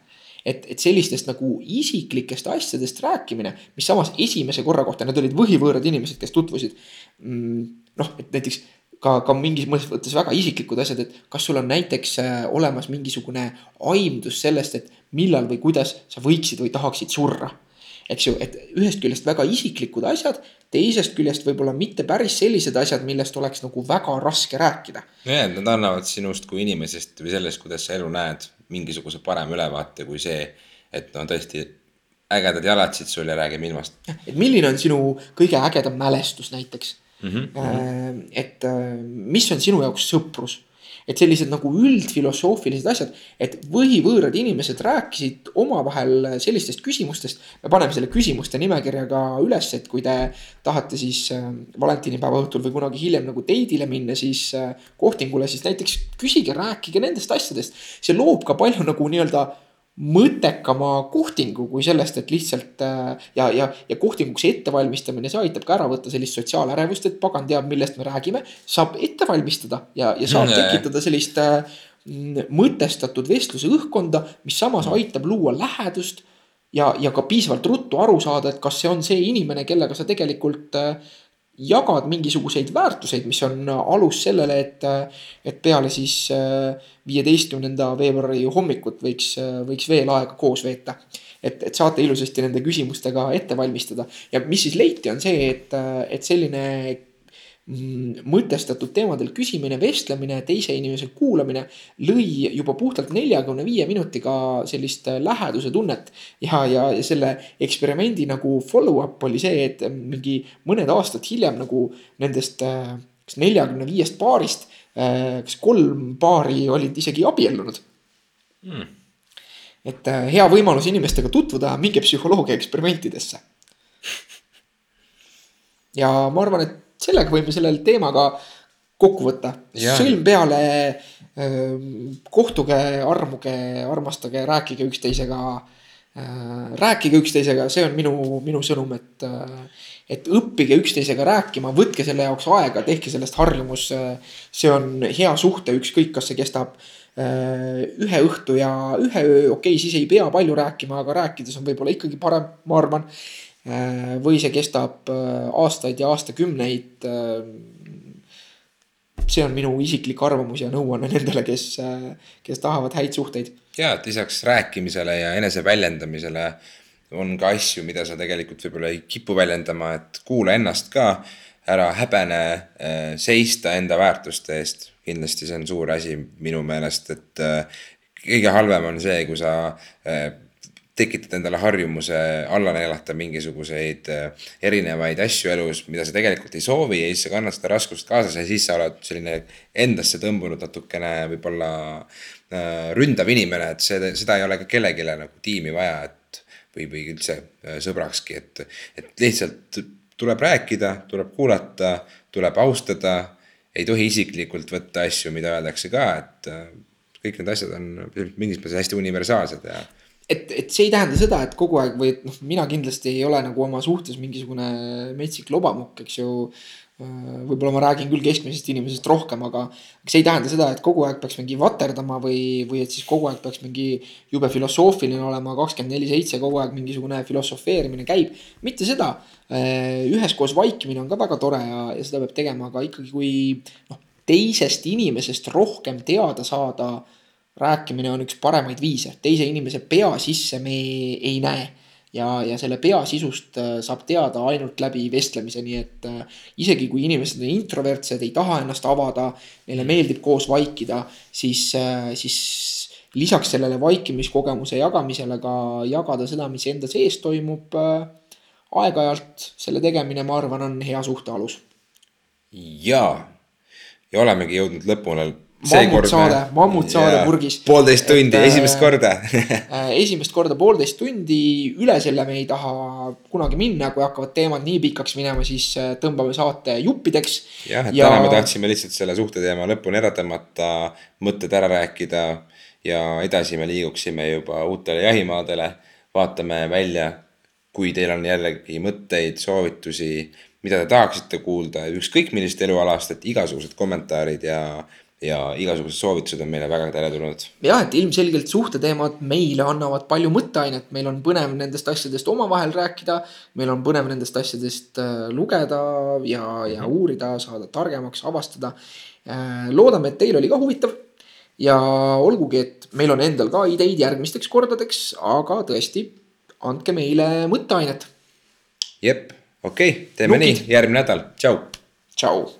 S1: et, et sellistest nagu isiklikest asjadest rääkimine, mis samas esimese korra kohta, need olid võhivõõrad inimesed, kes tutvusid. Mm, noh, et näiteks ka, ka mingis mõttes väga isiklikud asjad, et kas sul on näiteks äh, olemas mingisugune aimdus sellest, et millal või kuidas sa võiksid või tahaksid surra. eks ju, et ühest küljest väga isiklikud asjad, teisest küljest võib-olla mitte päris sellised asjad, millest oleks nagu väga raske rääkida.
S2: nojah, et nad annavad sinust kui inimesest või sellest, kuidas sa elu näed, mingisuguse parema ülevaate kui see, et no tõesti ägedad jalatsid sul ja räägime ilmast.
S1: et milline on sinu kõige ägedam mälestus näiteks mm? -hmm. et äh, mis on sinu jaoks sõprus et sellised nagu üldfilosoofilised asjad, et võhivõõrad inimesed rääkisid omavahel sellistest küsimustest. me paneme selle küsimuste nimekirja ka üles, et kui te tahate siis äh, valentinipäeva õhtul või kunagi hiljem nagu date'ile minna, siis äh, kohtingule, siis näiteks küsige, rääkige nendest asjadest. see loob ka palju nagu nii-öelda mõttekama kohtingu kui sellest, et lihtsalt äh, ja, ja, ja kohtinguks ettevalmistamine, see aitab ka ära võtta sellist sotsiaalärevust, et pagan teab, millest me räägime. saab ette valmistada ja, ja saab tekitada sellist äh, mõtestatud vestluse õhkkonda, mis samas aitab luua lähedust. ja, ja ka piisavalt ruttu aru saada, et kas see on see inimene, kellega sa tegelikult äh, jagad mingisuguseid väärtuseid, mis on alus sellele, et, et peale siis äh, viieteistkümnenda veebruari hommikut võiks, võiks veel aega koos veeta. et, et saate ilusasti nende küsimustega ette valmistada ja mis siis leiti, on see, et, et selline mõtestatud teemadel küsimine, vestlemine, teise inimese kuulamine lõi juba puhtalt neljakümne viie minutiga sellist läheduse tunnet. ja, ja selle eksperimendi nagu follow-up oli see, et mingi mõned aastad hiljem nagu nendest kas neljakümne viiest paarist, kas kolm paari olid isegi abiellunud hmm.. et hea võimalus inimestega tutvuda, minge psühholoogia eksperimentidesse. ja ma arvan, et sellega võime sellel teemaga kokku võtta. sõlm peale, kohtuge, armuge, armastage, rääkige üksteisega. Rääkige üksteisega, see on minu, minu sõnum, et, et õppige üksteisega rääkima, võtke selle jaoks aega, tehke sellest harjumus. see on hea suhte, ükskõik, kas see kestab ühe õhtu ja ühe öö, okei okay,, siis ei pea palju rääkima, aga rääkides on võib-olla ikkagi parem, ma arvan või see kestab äh, aastaid ja aastakümneid. Äh, see on minu isiklik arvamus ja nõuanne nendele, kes, kes tahavad häid suhteid.
S2: ja, et lisaks rääkimisele ja eneseväljendamisele on ka asju, mida sa tegelikult võib-olla ei kipu väljendama, et kuula ennast ka. ära häbene seista enda väärtuste eest, kindlasti see on suur asi minu meelest, et kõige halvem on see, kui sa tekitad endale harjumuse alla neelata mingisuguseid äh, erinevaid asju elus, mida sa tegelikult ei soovi ja siis sa kannad seda raskust kaasas ja siis sa oled selline endasse tõmbunud natukene võib-olla äh, ründav inimene, et see, seda ei ole ka kellelegi nagu tiimi vaja, et või, või üldse äh, sõbrakski, et, et lihtsalt tuleb rääkida, tuleb kuulata, tuleb austada, ei tohi isiklikult võtta asju, mida öeldakse ka, et kõik need asjad on mingis mõttes hästi universaalsed ja
S1: et, et see ei tähenda seda, et kogu aeg või et noh, mina kindlasti ei ole nagu oma suhtes mingisugune metsik lobamukk, eks ju. võib-olla ma räägin küll keskmisest inimesest rohkem, aga see ei tähenda seda, et kogu aeg peaks mingi vaterdama või, või et siis kogu aeg peaks mingi jube filosoofiline olema, kakskümmend neli seitse kogu aeg mingisugune filosofeerimine käib. mitte seda, üheskoos vaikimine on ka väga tore ja, ja seda peab tegema, aga ikkagi, kui noh, teisest inimesest rohkem teada saada rääkimine on üks paremaid viise, teise inimese pea sisse me ei näe. ja, ja selle pea sisust äh, saab teada ainult läbi vestlemise, nii et äh, isegi kui inimesed on introvertsed, ei taha ennast avada, neile meeldib koos vaikida, siis, äh, siis lisaks sellele vaikimiskogemuse jagamisele ka jagada seda, mis enda sees toimub. aeg-ajalt selle tegemine, ma arvan, on hea suhte alus.
S2: ja, ja olemegi jõudnud lõpule
S1: mammutsaade, mammutsaade purgis.
S2: poolteist tundi,
S1: äh,
S2: esimest korda [laughs]
S1: Äh, esimest korda poolteist tundi, üle selle me ei taha kunagi minna, kui hakkavad teemad nii pikaks minema, siis äh, tõmbame saate juppideks.
S2: jah, et ja... täna me tahtsime lihtsalt selle suhteteema lõpuni ära tõmmata, mõtted ära rääkida ja edasi me liiguksime juba uutele jahimaadele. vaatame välja, kui teil on jällegi mõtteid, soovitusi, mida te tahaksite kuulda, ükskõik millisest elualast, et igasugused kommentaarid ja, ja igasugused soovitused on meile väga teretulnud.
S1: jah, et ilmselgelt suhteteemad meile annavad palju mõtteainet, meil on põnev nendest asjadest omavahel rääkida. meil on põnev nendest asjadest äh, lugeda ja, ja uurida, saada targemaks, avastada. loodame, et teil oli ka huvitav. ja olgugi, et meil on endal ka ideid järgmisteks kordadeks, aga tõesti, andke meile mõtteainet.
S2: jep, okei okay,, teeme
S1: Nukid.
S2: nii, järgmine nädal, tšau
S1: tšau